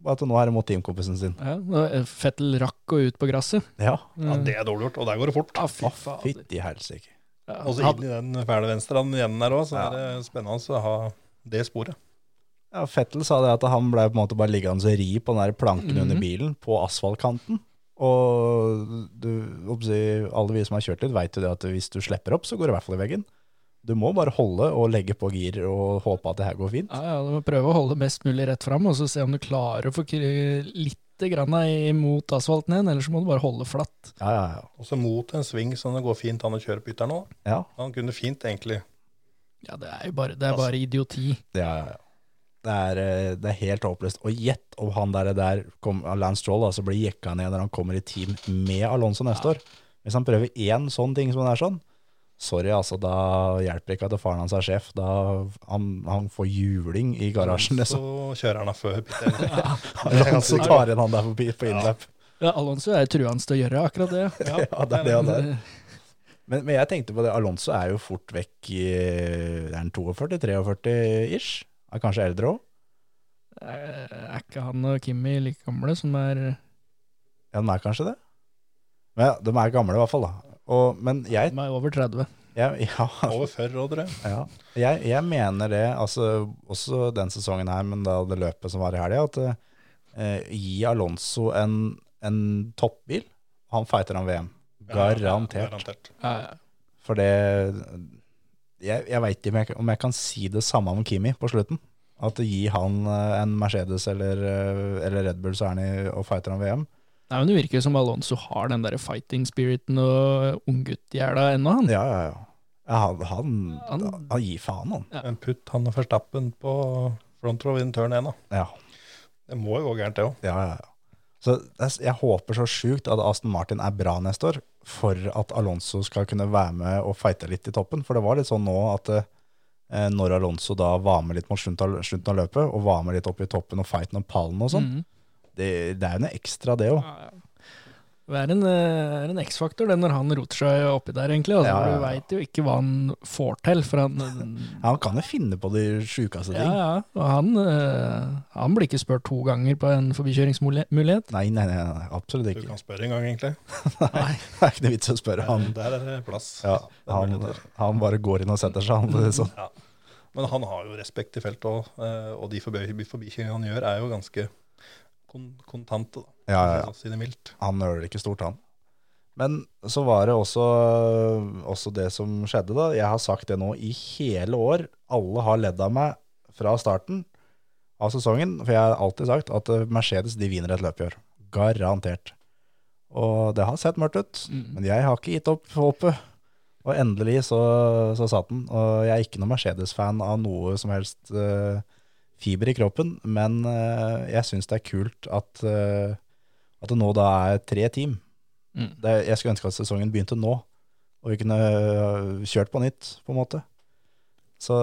Bare at nå er det mot teamkompisen sin. Ja, Fettel rakk å ut på gresset. Ja, ja. Det er dårlig gjort, og der går det fort. Ah, fy fader. fytti helsike. Ja, Og så inn i den fæle venstre igjen der òg, så Ja. er det spennende å ha det sporet. Ja, Fettel sa det at han ble på en måte bare liggende og ri på den der planken under Mhm. bilen, på asfaltkanten. Og du, alle vi som har kjørt litt, vet jo det at hvis du slipper opp, så går det i hvert fall i veggen. Du må bare holde og legge på gir og håpe at det her går fint. Ja, ja, du må prøve å holde mest mulig rett fram, og så se om du klarer å få litt grann imot asfalten igjen, ellers må du bare holde flatt. Ja, ja, ja. Og så mot en sving som det går fint an å kjøre på ytteren nå. ja, Han kunne fint egentlig Ja, det er jo bare, det er bare idioti. ja, ja, ja. Det er, eh, det er helt håpløst. Og gjett om han der, der kom, Lance Stroll altså blir jekka ned når han kommer i team med Alonso neste år. Hvis han prøver én sånn ting som det er sånn, sorry, altså, da hjelper ikke at faren hans er sjef. Da han, han får juling i garasjen. Så Liksom. kjører han av før pit. Alonso <laughs> tar inn han der på, på innløp. Ja, Alonso er truende til å gjøre akkurat det. Ja, <laughs> det er det han er. Men, men jeg tenkte på det, Alonso er jo fort vekk i er han 42-43 ish. Er kanskje eldre òg. Eh, Er ikke han og Kimmi like gamle som er Ja, de er kanskje det. Men ja, de er gamle i hvert fall, da. Og, men jeg, De er over 30. jeg, ja, Over 40 år, tror ja. Jeg, jeg mener det, altså også den sesongen her, men da det løpet som var i helga, at eh, gi Alonso en, en toppbil. Han fighter han VM. Garantert. Garantert. Ja, ja. For det Jeg, jeg veit ikke om jeg, om jeg kan si det samme om Kimi på slutten. At gi han eh, en Mercedes eller, eh, eller Red Bull, så er han i og fighter han VM. Nei, men Det virker jo som Alonso har den der fighting spiriten og ungguttgjerda ennå, han. Ja, ja, ja. ja han, han, Han- han gir faen, han. Ja. Men putt han og Verstappen på front row in turn 1, da. Ja, Det må jo gå gærent, det òg. ja, ja. ja. Så jeg håper så sjukt at Aston Martin er bra neste år, for at Alonso skal kunne være med og fighte litt i toppen. For det var litt sånn nå at eh, når Alonso da var med litt mot slutten av, løpet, og var med litt opp i toppen og fighten om pallen og sånn, Mhm. Det, det er jo noe ekstra det òg. Ja, ja. Det er en, eh, er en X-faktor det når han roter seg oppi der, egentlig. Altså, Ja, ja, ja, Du veit jo ikke hva han får til. For han, Ja, <laughs> han kan jo finne på de sjukeste ja, ting. ja, og han, eh, han blir ikke spurt to ganger på en forbikjøringsmulighet. Nei, nei, nei, nei, absolutt Du kan spørre en gang, egentlig. <laughs> Nei. Det er ikke noe vits å spørre. Han, Der er det plass. ja, han, han bare går inn og setter seg. Han, <laughs> sånn. Ja. Men han har jo respekt i feltet òg, og de forbikjøringene han gjør, er jo ganske kon kontante, da. Ja, ja, ja. Si det mildt. Han nøler ikke stort, han. Men så var det også, også det som skjedde, da. Jeg har sagt det nå i hele år. Alle har ledd av meg fra starten av sesongen. For jeg har alltid sagt at Mercedes de vinner et løp i år. Garantert. Og det har sett mørkt ut. Mm. Men jeg har ikke gitt opp håpet. Og endelig så, så satt den. Og jeg er ikke noen Mercedes-fan av noe som helst eh, fiber i kroppen, men eh, jeg syns det er kult at, eh, at det nå da er tre team. Mm. Det, jeg skulle ønske at sesongen begynte nå, og vi kunne øh, kjørt på nytt, på en måte. Så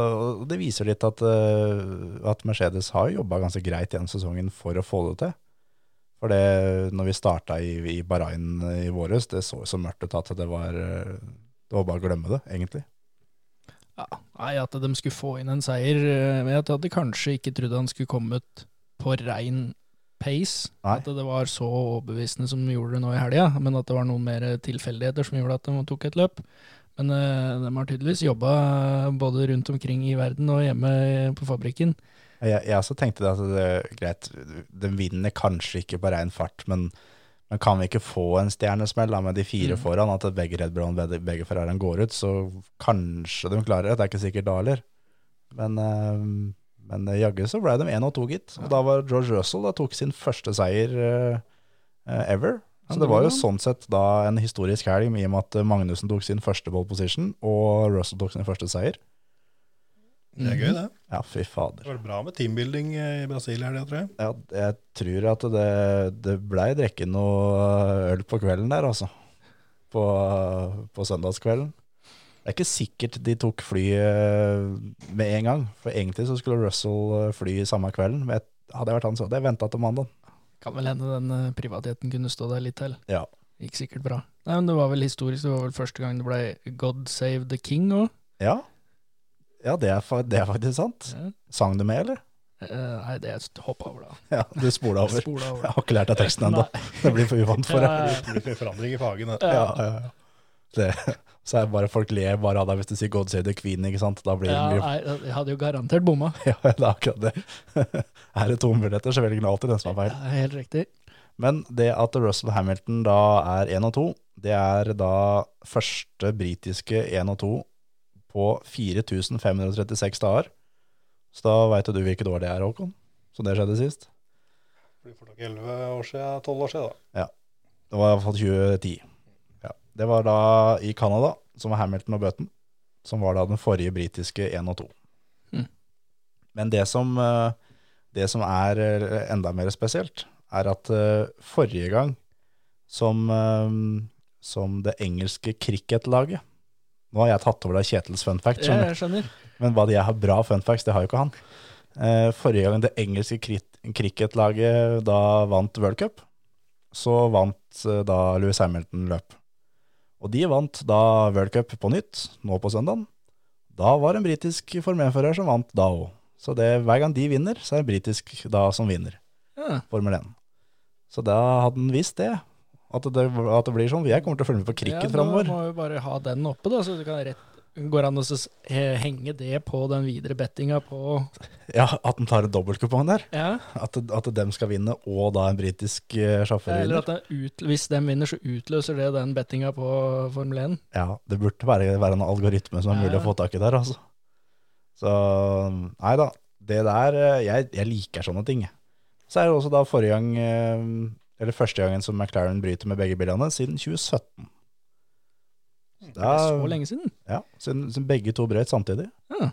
det viser litt at, at Mercedes har jobba ganske greit gjennom sesongen for å få det til. For det, når vi starta i, i Bahrain i våres, det så så mørkt ut at det var, det var bare å glemme det, egentlig. Ja, nei, at de skulle få inn en seier eh, men Jeg hadde kanskje ikke trodd han skulle kommet på rein pace. Nei. At det var så overbevisende som de gjorde det nå i helga, men at det var noen mer tilfeldigheter som gjorde at de tok et løp. Men uh, de har tydeligvis jobba både rundt omkring i verden og hjemme på fabrikken. Jeg, jeg også tenkte det at det greit, den vinner kanskje ikke på rein fart, men, men kan vi ikke få en stjernesmell da, med de fire Mm. foran, at begge Red Bull og begge, begge Ferrariene går ut, så kanskje de klarer det. Det er ikke sikkert da heller. Men, eh, men eh, jaggu så ble de én og to, gitt. Og da var George Russell da tok sin første seier eh, ever. Så det var jo sånn sett da en historisk helg, i og med at Magnussen tok sin første ball position, og Russell tok sin første seier. Det er gøy, det. Ja, fy fader. Det var bra med teambuilding eh, i Brasil her, det, tror jeg. Ja, jeg tror at det, det blei drukket noe øl på kvelden der, altså. På, på søndagskvelden. Det er ikke sikkert de tok flyet med en gang, for egentlig så skulle Russell eh, fly samme kvelden. Men hadde jeg vært han, så hadde jeg venta til mandag. Kan vel hende den eh, privatheten kunne stå der litt til. Ja. Gikk sikkert bra. Nei, men Det var vel historisk, det var vel første gang det ble God Save the King òg. Ja, ja det, er, det er faktisk sant. Ja. Sang du med, eller? nei, det hoppa over, da. Ja, du spola over. Spola over. Jeg har ikke lært deg teksten ennå. <laughs> Det blir for uvant for deg. Ja, Det blir forandring i fagen. Ja, ja, ja. Det, så er det bare folk ler bare av deg hvis du sier 'God save the queen', ikke sant? Da blir det ja, mye nei, jeg hadde jo garantert bomma. <laughs> Ja, det er akkurat det. <laughs> Er det to muligheter, så velger han alltid den som er feil. Ja, helt riktig. Men det at Russell Hamilton da er 1 og 2, det er da første britiske 1 og 2 på 4536 dager. Så da veit du hvilket år det er, Håkon. Så det skjedde sist. Det blir for nok 11 år siden, 12 år siden, da. Ja. Det var i hvert fall 2010. Ja. Det var da i Canada, som var Hamilton og Button, som var da den forrige britiske 1 og 2. Mm. Men det som, eh, det som er eh, enda mer spesielt, er at eh, forrige gang som, som det engelske cricketlaget Nå har jeg tatt over da Kjetils fun fact, skjønner jeg skjønner. Men hva de har bra fun facts, det har jo ikke han. Eh, forrige gang det engelske cricketlaget da vant World Cup, så vant eh, da Louis Hamilton løp. Og de vant da World Cup på nytt, nå på søndagen. Da var det en britisk Formel 1-fører som vant da òg. Så det, hver gang de vinner, så er det britisk da som vinner Ja. Formel 1. Så da hadde han visst det. At det, at det blir sånn. Jeg kommer til å følge med på cricket ja, framover. Må vi bare ha den oppe, da, så det kan rett, går an å henge det på den videre bettinga på Ja, At den tar en dobbeltkupong der. Ja, At, at dem skal vinne, og da en britisk sjåfør sjåfør eller vinner. at det ut, hvis dem vinner, så utløser det den bettinga på Formel 1. Ja, det burde være, være en algoritme som er mulig å få tak i der, altså. Så nei da. Det der eh, Jeg, jeg liker sånne ting. Så er det også da forrige gang eh, Eller første gangen som McLaren bryter med begge bilene, siden 2017. Det er så lenge siden. Ja, siden, siden begge to brøt samtidig. Ja.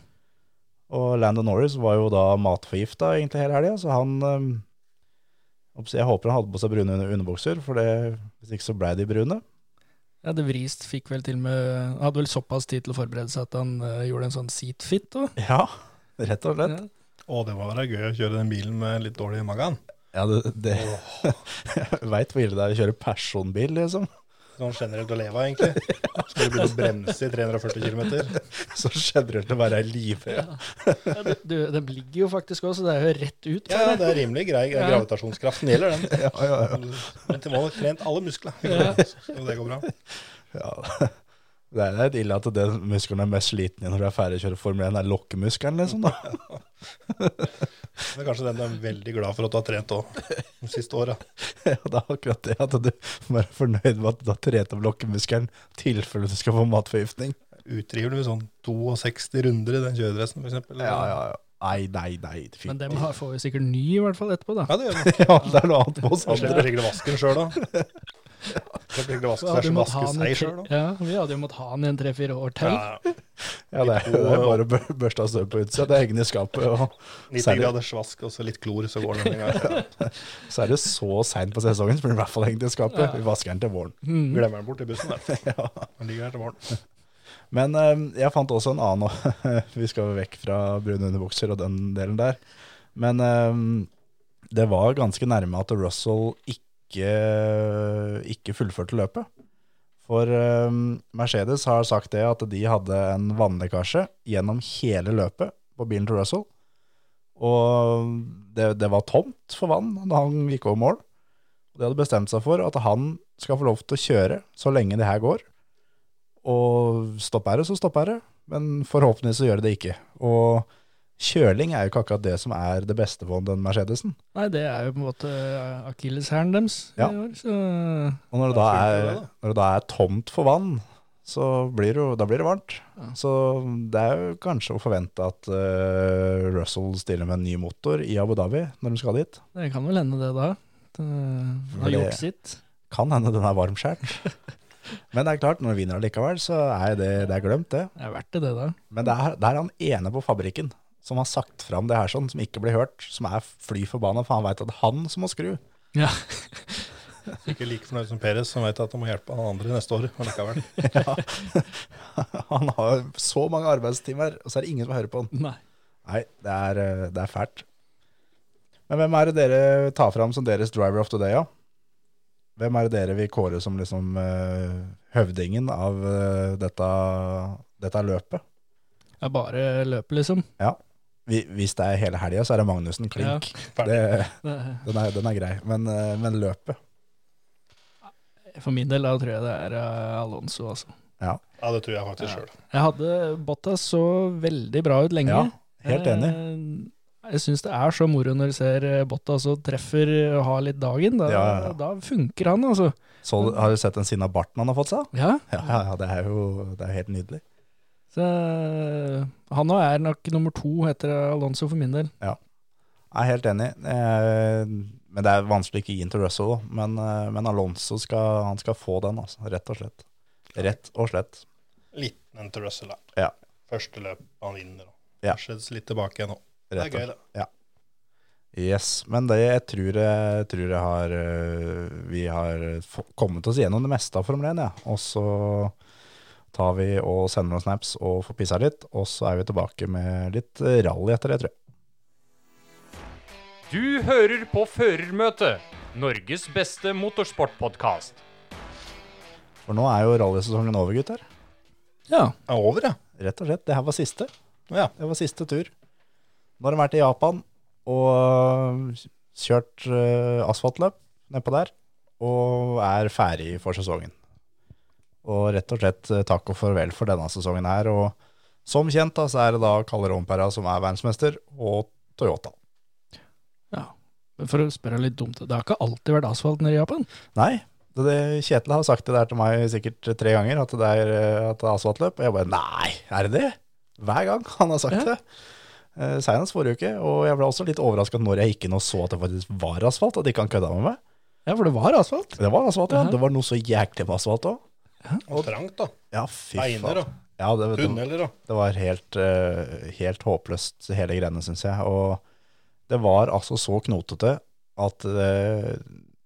Og Landon Norris var jo da matforgifta egentlig hele helga, så han eh, Jeg håper han hadde på seg brune under- underbukser, for det, hvis ikke så blei de brune. Ja, det Vrist fikk vel til med Hadde vel såpass tid til å forberede seg at han eh, gjorde en sånn seat fit òg. Ja, rett og slett. Å, det må være gøy å kjøre den bilen med litt dårlig magen. Ja, det, det <laughs> Jeg veit hvor ille det er å kjøre personbil, liksom. Sånn generelt å leve av, egentlig. Skal du begynne å bremse i 340 km? Så generelt å være livredd. Ja, du, du, den ligger jo faktisk òg, så det er jo rett ut. Ja, det er rimelig grei. Ja. Gravitasjonskraften gjelder, den. Ja, ja, ja. Men til må ha trent alle muskler. Ja. Så det går bra. ja. Det er litt ille at den muskelen er mest sliten når du er ferdig å kjøre Formel 1, er lokkemuskelen, liksom. da. Det er kanskje den du er veldig glad for at du har trent òg, de siste åra. <laughs> Ja, det er akkurat det, at du må være fornøyd med at du har trent opp lokkemuskelen i tilfelle du skal få matforgiftning. Utriver du med sånn 62 runder i den kjøredressen, f.eks.? Ja, ja, ja. Nei, nei, nei. fy. Men dem har, får vi sikkert ny, i hvert fall etterpå, da. Ja, det gjør vi. <laughs> Ja, det er noe annet på oss andre. slipper å den sjøl da. Slipper ikke vaske seg sjøl da. Ja, vi hadde jo måttet ha den i en tre-fire år til. Ja, Ja, det er, det er bare å bør- børste av støv på utsida. Det er hengende i skapet. Og 90 Særlig. graders vask og så litt klor, så går den en gang. <laughs> så er det så seint på sesongen, så blir den i hvert fall hengt i skapet. Vi vasker den til våren. Mm. Glemmer den bort i bussen. Der. <laughs> Ja. Den ligger her til morgen. Men eh, jeg fant også en annen <laughs> Vi skal vekk fra brune underbukser og den delen der. Men eh, det var ganske nærme at Russell ikke, ikke fullførte løpet. For eh, Mercedes har sagt det at de hadde en vannlekkasje gjennom hele løpet på bilen til Russell. Og det, det var tomt for vann da han gikk over mål. Og de hadde bestemt seg for at han skal få lov til å kjøre så lenge det her går. Og stopper det, så stopper det. Men forhåpentligvis så gjør det det ikke. Og kjøling er jo ikke akkurat det som er det beste på den Mercedesen. Nei, det er jo på en måte akilleshæren deres Ja. i år, så Og når det, da er, når det da er tomt for vann, så blir det, da blir det varmt. Ja. Så det er jo kanskje å forvente at uh, Russell stiller med en ny motor i Abu Dhabi når de skal dit. det kan vel hende det da. Det har gjort sitt. Kan hende den er varmskjært. <laughs> Men det er klart, når du vinner allikevel, så er det, det er glemt, det. Det er verdt det, det da. Men det er, det er han ene på fabrikken som har sagt fram det her sånn, som ikke blir hørt, som er fly forbanna, for han veit at han som må skru. Ja. <laughs> Ikke like fornøyd som Peres, som vet at han må hjelpe han andre neste år. Men likevel. <laughs> <laughs> Han har så mange arbeidstimer, og så er det ingen som hører på han. Nei. Nei, det er, eh, det er fælt. Men hvem er det dere tar fram som deres driver of the day, da? Hvem er det dere vil kåre som liksom uh, høvdingen av uh, dette, dette løpet? Det er bare løpet, liksom. Vi- Hvis det er hele helga, så er det Magnussen klink. Ja, <laughs> Det, den, er, den er grei. Men, uh, men løpet for min del da tror jeg det er Alonso, altså. Ja, det tror jeg faktisk sjøl. Jeg hadde Bottas så veldig bra ut lenge. Ja, helt enig. Eh, Jeg syns det er så moro når du ser Botta Bottas og treffer og har litt dagen. Da, Ja, ja, ja. da funker han, altså. Så har du sett den sinna barten han har fått seg? Ja, Ja, ja, ja, det er jo det er helt nydelig. så eh, Han nå er nok nummer to etter Alonso for min del. Jeg er helt enig. Eh, Men det er vanskelig å ikke gi den til Russell. da. Men, eh, men Alonso skal, han skal få den, altså. Rett og slett. Rett og slett. Liten en til Russell, da. Ja. Første løp han vinner. og Ja. Kanskje litt tilbake igjen nå. Det er gøy, det. Yes, men det jeg tror jeg, tror jeg har øh, Vi har kommet oss gjennom det meste av Formel 1, ja. Og så tar vi og sender noen snaps og får pissa litt, og så er vi tilbake med litt rally etter det, tror jeg. Du hører på Førermøtet, Norges beste motorsportpodkast. For nå er jo rallysesongen over, gutter. Ja. Er over, ja. Rett og slett. Det her var siste. Ja. Det var siste tur. Nå har de vært i Japan og kjørt uh, asfaltløp nedpå der, og er ferdig for sesongen. Og rett og slett øh, takk og farvel for denne sesongen her. Og som kjent da, så er det da Kalle Rompera som er verdensmester, og Toyota. ja. Men for å spørre litt dumt, det har ikke alltid vært asfalt nede i Japan? Nei, det, det, Kjetil har sagt det der til meg sikkert tre ganger, at det er, øh, at det er asfaltløp. Og jeg bare nei, er det det? Hver gang han har sagt Ja. det. Eh, Senest forrige uke, og jeg ble også litt overraska når jeg gikk inn og så at det faktisk var asfalt, at de ikke han kødda med meg. Ja, for det var asfalt. Det var asfalt, ja. Ja. Det var noe så jæklig med asfalt òg. Og trangt, da. Ja, fy Beiner faen. og Ja, det, det, tunneler og det var helt, uh, helt håpløst, hele greiene, syns jeg. Og det var altså så knotete at uh,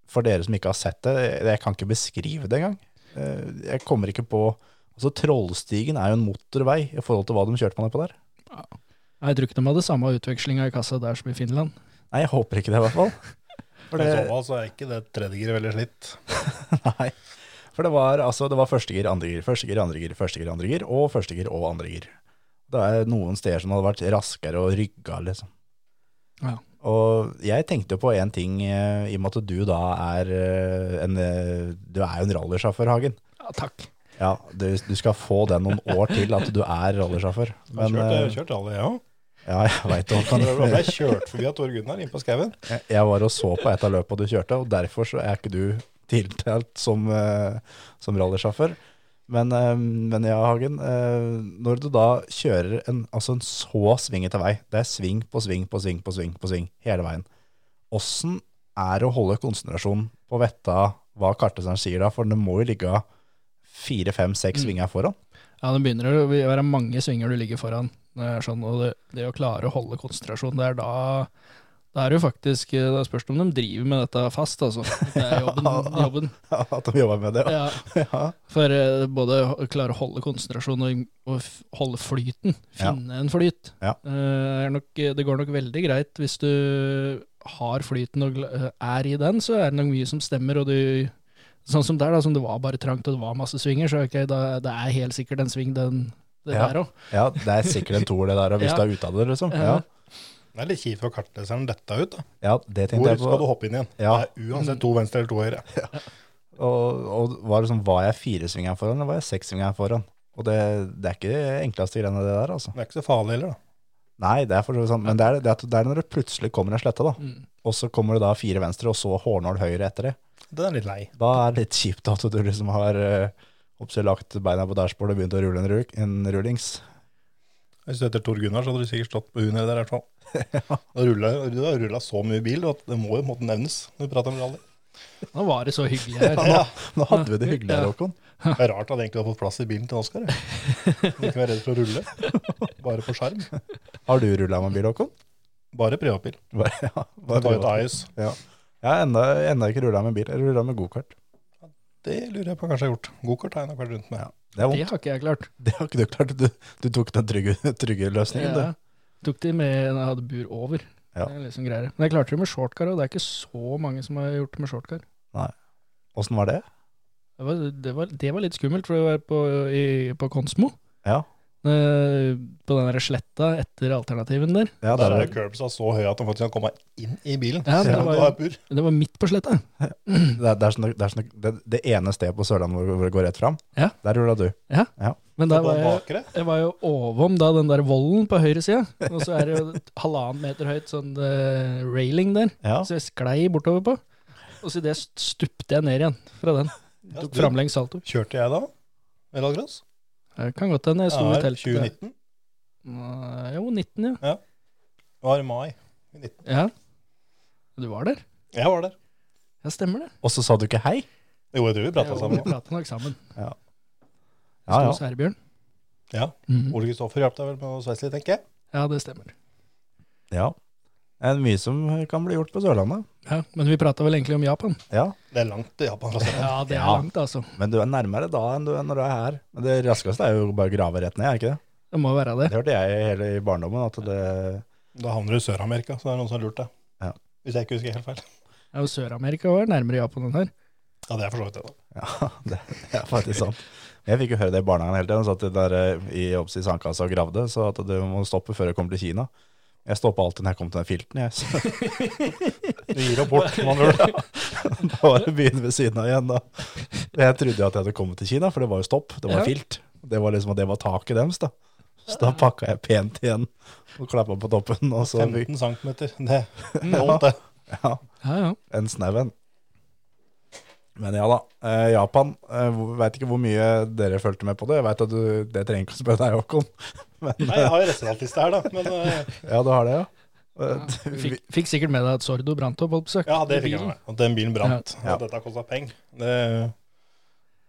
for dere som ikke har sett det, jeg kan ikke beskrive det engang. Uh, jeg kommer ikke på Altså, Trollstigen er jo en motorvei i forhold til hva de kjørte på der. Jeg tror ikke de hadde samme utvekslinga i kassa der som i Finland. Nei, jeg håper ikke det, i hvert fall. <laughs> For I det, så fall så er ikke det tredjegir veldig slitt. <laughs> Nei. For det var, altså, det var førstegir, andregir, førstegir, andregir, første gir, andre gir, første gir, andre gir, og førstegir og andregir. Det er noen steder som hadde vært raskere og rygga, liksom. Ja. Og jeg tenkte på en ting, eh, i og med at du da er eh, en, eh, du er jo en rallysjåfør, Hagen. Ja, takk. Ja, du, du skal få det noen år til at du er rallysjåfør. Jeg har kjørt, jeg har kjørt alle, jeg òg. Ja, jeg vet <laughs> det. Du ble kjørt forbi av Tor Gunnar inn på skauen. Jeg- Jeg var og så på et av løpene du kjørte, og derfor så er ikke du tiltalt som, eh, som rallysjåfør. Men, eh, men ja, Hagen, eh, når du da kjører en, altså en så svingete vei, det er sving på sving på sving på sving på sving hele veien, åssen er det å holde konsentrasjonen på vetta hva karteseren sier da, for det må jo ligge fire, fem, seks Mm. svinger foran. Ja, det begynner å være mange svinger du ligger foran. Er sånn, og det, det å klare å holde konsentrasjon, det er da Da er det jo faktisk det spørs det om de driver med dette fast, altså. Det er <laughs> jobben. jobben. At de jobber med det. Ja. Ja, Ja. for eh, både å klare å holde konsentrasjon og, og holde flyten, Ja. finne en flyt. Ja. Eh, er nok, det går nok veldig greit hvis du har flyten og er i den, så er det nok mye som stemmer, og du Sånn som der, da, som det var bare trangt og det var masse svinger, så ok, da, det er helt sikkert en sving den, det Ja. der òg. ja, det er sikkert en toer det der, og hvis <laughs> Ja. du er ute av det, liksom. Ja. Ja. Det er litt kjipt for kartleseren dette ut. da. Ja, det tenkte Hvor jeg på. skal du hoppe inn igjen? Ja. Det er uansett to venstre eller to høyre. <laughs> Og, og var, det sånn, var jeg firesvingeren foran, eller var jeg seksvingeren foran? Og det, det er ikke det enkleste greiene det der, altså. Det er ikke så farlig heller, da. Nei, det er for sånn, men det er, det, er, er når det plutselig kommer en slette, da. Mm. Og så kommer det da fire venstre, og så hårnål høyre etter det. Det er litt lei. Da er det litt kjipt at du liksom har uh, lagt beina på dashbordet og begynt å rulle en, ru en rullings. Hvis du heter Tor Gunnar, så hadde du sikkert stått på huet der i hvert fall. <laughs> Du har Du rulla så mye bil at det må jo måtte nevnes når vi prater om rally. Nå var det så hyggelig her. Nå, nå hadde vi det hyggelig her, Håkon. Det er rart at egentlig har fått plass i bilen til Oskar. ikke være redd for å rulle. Bare på skjerm. Har du rulla med bil, Håkon? Bare privatbil. Bare, ja, bare Ta ut privat. AIS. Ja. Jeg har enda ikke rulla med bil. Jeg rulla med gokart. Det lurer jeg på kanskje jeg har gjort. Gokart har jeg nok vært rundt med. Det er Det har ikke jeg klart. <laughs> Det har ikke du klart. Du, du tok den trygge, trygge løsningen, Ja. Tok de med når jeg hadde bur over. Ja. Det er liksom greier. Men jeg klarte det med shortcar, og det er ikke så mange som har gjort det med shortcar. Nei. Åssen var det? Det var, det, var, det var litt skummelt, for det var på, i, på Konsmo. Ja. Eh, på den der sletta etter alternativen der. Ja, Der der, er curbsa så høy at de faktisk kan komme inn i bilen. Ja, det var. Det var midt på sletta. det, er, det, er sånn, det, er sånn, det, det ene stedet på Sørlandet hvor, hvor det går rett fram, Ja. der rulla du. Ja, Men der var jeg, jeg var jo ovom da den der volden på høyre side, Og så er det jo halvannen meter høyt sånn uh, railing der. Ja. Så jeg sklei bortover på. Og så idet stupte jeg ned igjen fra den. Ja, Tok framlengs salto. Kjørte jeg da? Rallycross? Det kan godt hende jeg sto i Ja, teltet. 2019. Nei, Jo, 19, ja. Det var i mai. i 19. ja. Du var der? Jeg var der. Ja, stemmer det. Og så sa du ikke hei? Jo, jeg tror vi prata Jo, sammen. Vi prata nok sammen. Ja, Sto ja. hos Herbjørn. Ja. Mhm. Ole Kristoffer hjalp deg vel med å sveise litt, tenker jeg. Ja, det stemmer. ja. Det er mye som kan bli gjort på Sørlandet. Ja, Men vi prata vel egentlig om Japan? Ja, Det er langt til Japan. Altså. Ja, det er Ja. langt, altså. men du er nærmere da enn du er når du er her. Men det raskeste er jo bare å grave rett ned, er ikke det? Det må være det. Det hørte jeg hele i barndommen, at det Da havner du i Sør-Amerika, så det er noen som har lurt deg. Ja. Hvis jeg ikke husker helt feil. Ja, og Sør-Amerika var nærmere Japan enn her. Ja, det er for så vidt det. da. Ja, <laughs> det, det er faktisk sant. Jeg fikk jo høre det i barnehagen hele tiden. Satt de der eh, i i sandkassa og gravde, så at du må stoppe før du kommer til Kina. Jeg stoppa alltid når jeg kom til den filten, jeg. <laughs> Du gir opp bort, man gjør det. <laughs> da var det byen ved siden av igjen, da. Jeg trodde jo at jeg hadde kommet til Kina, for det var jo stopp. Det var Ja. filt. Det var liksom at det var taket deres, da. Så da pakka jeg pent igjen og klappa på toppen. Og så 15 cm. Det <laughs> det holdt, det. ja, Ja, ja. en snau en. Men ja da. Eh, Japan. Eh, Veit ikke hvor mye dere fulgte med på det. Jeg vet at du, Det trenger ikke å spørre deg, Håkon. <laughs> Men Nei, jeg har jo resultatliste her, da. Men uh... <laughs> ja, du har det, ja. Ja, Eh, du fikk, fikk sikkert med deg at Sordo brant opp, holdt ja, det fikk jeg med meg. At den bilen brant. Ja. Og dette kosta penger. Det,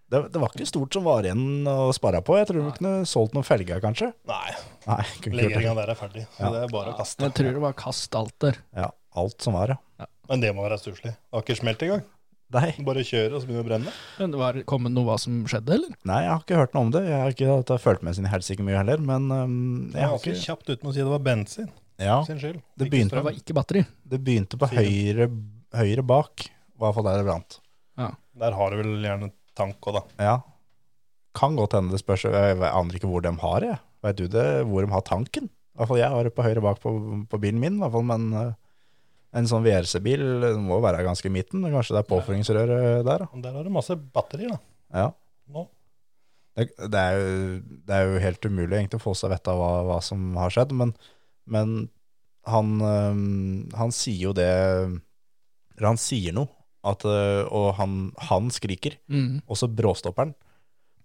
Det, det var ikke stort som var igjen å spare på. Jeg tror du kunne solgt noen felger, kanskje. nei, Nei, legeringa der er ferdig. Så Ja. det er bare å kaste. Jeg tror det var kast alt der. Ja, alt som var, ja. Men det må være stusslig. Det har ikke smelt engang. Nei, Bare kjøre og så begynne å brenne. Men det var kommet noe hva som skjedde, eller? nei, jeg har ikke hørt noe om det. Jeg har ikke hatt- følt med sin helsike mye heller, men um, Jeg jeg har ikke kjapt uten med å si det var bensin Ja, sin skyld. Det Ikke begynte- Det var ikke batteri. det begynte på høyre, høyre bak, i hvert fall der det brant. Ja. Der har du vel gjerne tank òg, da. Ja. Kan godt hende det spørs. Jeg aner ikke hvor de har det. Vet du det, hvor de har tanken? I hvert fall jeg har det på høyre bak på, på bilen min, i hvert fall, men uh, en sånn VRC-bil må jo være ganske i midten. Kanskje det er påføringsrøret der, da. Der har du masse batterier, da. Ja. Nå. Det, det, er jo, det er jo helt umulig egentlig å få seg vett av hva, hva som har skjedd, men, men han, han sier jo det han sier noe, at, øh, og han, han skriker, Mm. og så bråstopper han.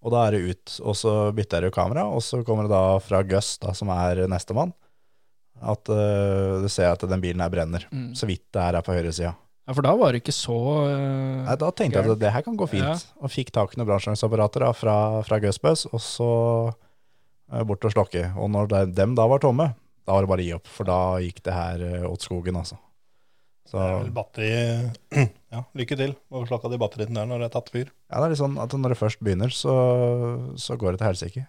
Og da er det ut, og så bytter jeg jo kamera, og så kommer det da fra Gus, da, som er nestemann, at uh, du ser at den bilen her brenner. Mm. Så vidt det er her på høyre sida. Ja, for da var det ikke så uh, Nei, da tenkte jeg at det her kan gå fint. Ja. Og fikk tak i noen brannslangsapparater fra, fra Gusbus, og så uh, bort og slokke. Og når de, dem da var tomme, da var det bare å gi opp, for da gikk det her uh, åt skogen, altså. Så Det er vel batteri <clears throat> Ja, lykke til. Må slakke av de batteriene der når det er tatt fyr. ja, det er litt sånn at når det først begynner, så, så går det til helsike.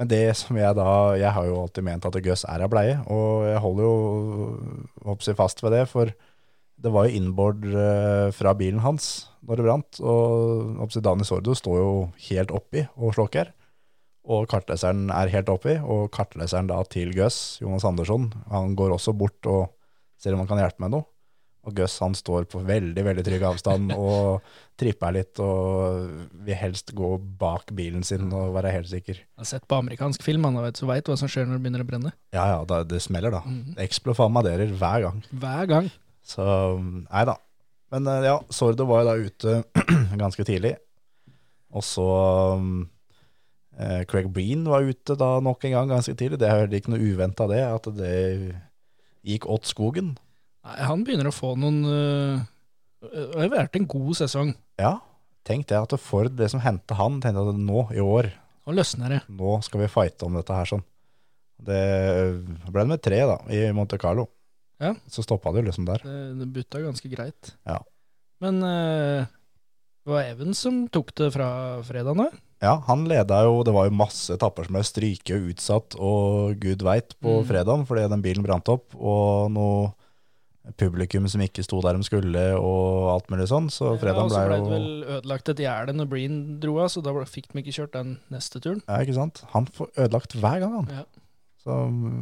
Men det som jeg da Jeg har jo alltid ment at Gus er av bleie, og jeg holder jo hoppsi fast ved det, for det var jo innboard eh, fra bilen hans når det brant, og hoppsi Dani Sordo står jo helt oppi og slokker. Og kartleseren er helt oppi, og kartleseren da til Gus, Jonas Andersson, han går også bort og ser om han kan hjelpe med noe. Og Gus han står på veldig veldig trygg avstand <laughs> og tripper litt og vil helst gå bak bilen sin og være helt sikker. Jeg har sett på amerikansk film, han vet, så veit hva som skjer når det begynner å brenne. Ja ja, det, det smeller da. Det Eksplofamaderer hver gang. Hver gang. Så nei da. Men eh, ja, Sordo var jo da ute <clears throat> ganske tidlig. Og så eh, Craig Breen var ute da nok en gang ganske tidlig. Det er heller ikke noe uventa det, at det gikk åt skogen. Nei, han begynner å få noen øh, Det har vært en god sesong. Ja, tenk det at Ford det som hendte han, tenkte at nå i år, Nå løsner det. nå skal vi fighte om dette her sånn. Det ble med tre da, i Monte Carlo. Ja. Så stoppa det jo liksom der. Det, det butta ganske greit. Ja. Men øh, det var Even som tok det fra fredagen, da? Ja, han leda jo, det var jo masse etapper som ble stryket og utsatt, og gud veit på Mm. fredagen, fordi den bilen brant opp, og noe publikum som ikke sto der de skulle, og alt mulig sånn, så Ja, fredagen og så ble det vel ødelagt et gjerde når Breen dro av, så da fikk de ikke kjørt den neste turen. Ja, ikke sant? Han får ødelagt hver gang, han. Ja. Så,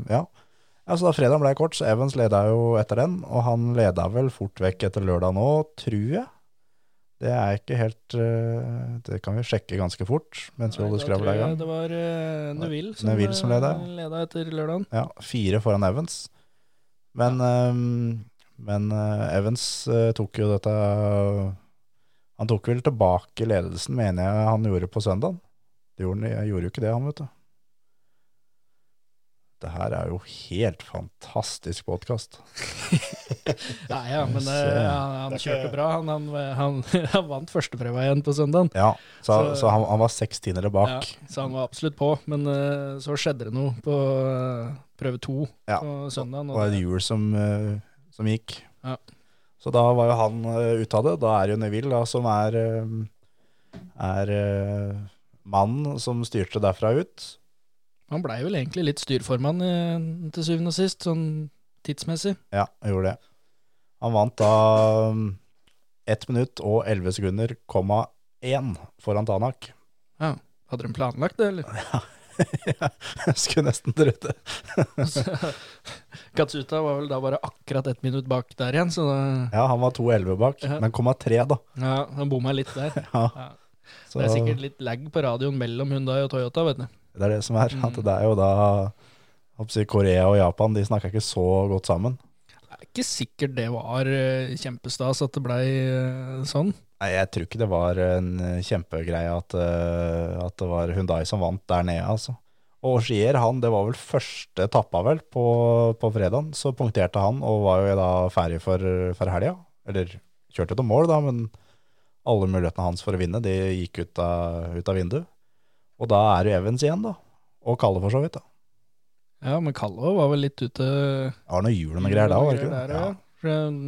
ja. ja. Så da fredagen ble kort, så Evans leda jo etter den, og han leda vel fort vekk etter lørdag nå, tror jeg. Det er ikke helt eh, Det kan vi sjekke ganske fort, mens vi holder skravla i gang. Det var uh, Neville som, Neville som leda. ledet. leda etter lørdagen. Ja, fire foran Evans. Men, ehm, men eh, Evans eh, tok jo dette Han tok vel tilbake ledelsen, mener jeg han gjorde på søndag. Det gjorde, han- jeg gjorde jo ikke det, han, vet du. Det her er jo helt fantastisk podkast. <laughs> Ja, ja, men eh, han, han er kjørte bra. Han, han, han, <laughs> han vant førsteprøva igjen på søndagen. Ja, så, Så- så, han, han var seks tiendere bak. Ja, så han var absolutt på, men så skjedde det noe på prøve to Ja. på søndagen. Det og var et hjul som, eh, som gikk. Ja. Så da var jo han uh, ute av det. Da er jo Neville, da, som er, eh, er uh, mannen som styrte derfra ut. Han blei vel egentlig litt styrformann til syvende og sist, sånn tidsmessig. Ja, han gjorde det. Han vant da um, 1 minutt og 11 sekunder, komma 1 foran Tanak. Ja. Hadde de planlagt det, eller? <laughs> <laughs> Jeg skulle nesten trodd det. <laughs> Katsuta var vel da bare akkurat ett minutt bak der igjen, så da, Ja, han var 2,11 bak, Ja. men komma tre, da. ja, han bomma litt der. <laughs> Ja, Ja. Det er sikkert litt lag på radioen mellom Hyundai og Toyota, vet du. det er det som er. At Mm. det er jo da Korea og Japan, de snakker ikke så godt sammen. Det er ikke sikkert det var eh, kjempestas at det blei eh, sånn. Nei, jeg tror ikke det var en eh, kjempegreie at, eh, at det var Hyundai som vant der nede, altså. Og Skier, han, det var vel første etappa vel på, på fredagen, så punkterte han og var jo da ferdig for, for helga. Eller kjørte til mål da, men alle mulighetene hans for å vinne, de gikk ut av, ut av vinduet. Og da er det Evans igjen da, og Kalle for så vidt da. Ja, men Kalle var vel litt ute Det var noe hjul og noe greier da, var det ikke det? Der, ja. For, um,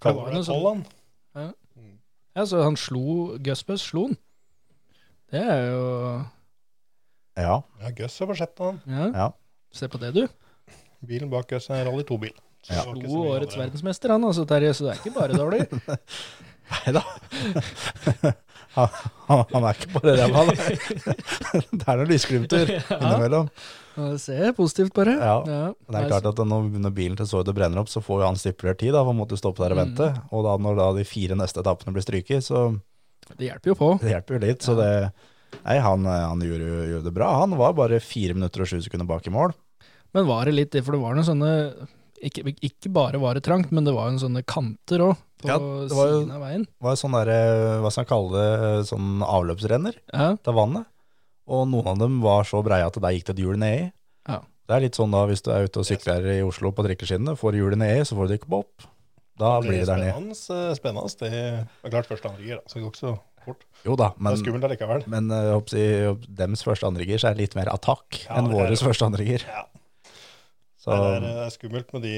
for det var sånn, Holland. Ja, så han slo Gusbus slo han. Det er jo Ja, Ja, Gus har på sjette, han. Ja, ja. se på det, du. Bilen bak Gus er en Rally 2-bil. Så det var ikke så Slo årets andre. verdensmester, han altså, Terje, så det er ikke bare dårlig. <laughs> Nei da. Han, han, er ikke bare ræva. <laughs> Det er noen lysglimter innimellom. Ja, Se positivt bare. det. Ja. Det er klart at når, når bilen til Sordo brenner opp, så får jo han stipulert tid, da, for å måtte stoppe der og Mm. vente. Og da når da de fire neste etappene blir stryket, så Det hjelper jo på. det hjelper jo litt. Så det Nei, han, han gjorde, gjorde det bra. Han var bare fire minutter og sju sekunder bak i mål. Men var det litt det, for det var noen sånne ikke, ikke bare var det trangt, men det var jo sånne kanter òg, på Ja, jo- siden av veien. Det var jo sånn derre, hva skal man kalle det, sånn avløpsrenner Ja, til vannet. Og noen av dem var så breie at der gikk det et hjul nedi. Ja. Det er litt sånn da, hvis du er ute og sykler i Oslo på trikkeskinnene, får du hjulet nedi, så får du det ikke opp. Da blir det der nede. spennende, eh, spennende. Det er klart første andre gir, da, så det går ikke så fort. Jo da, det men, er skummelt allikevel. men eh, jeg si, dems første andregir så er det litt mer attakk Ja, enn våres det. første andregir. Ja. Det er, det er skummelt med de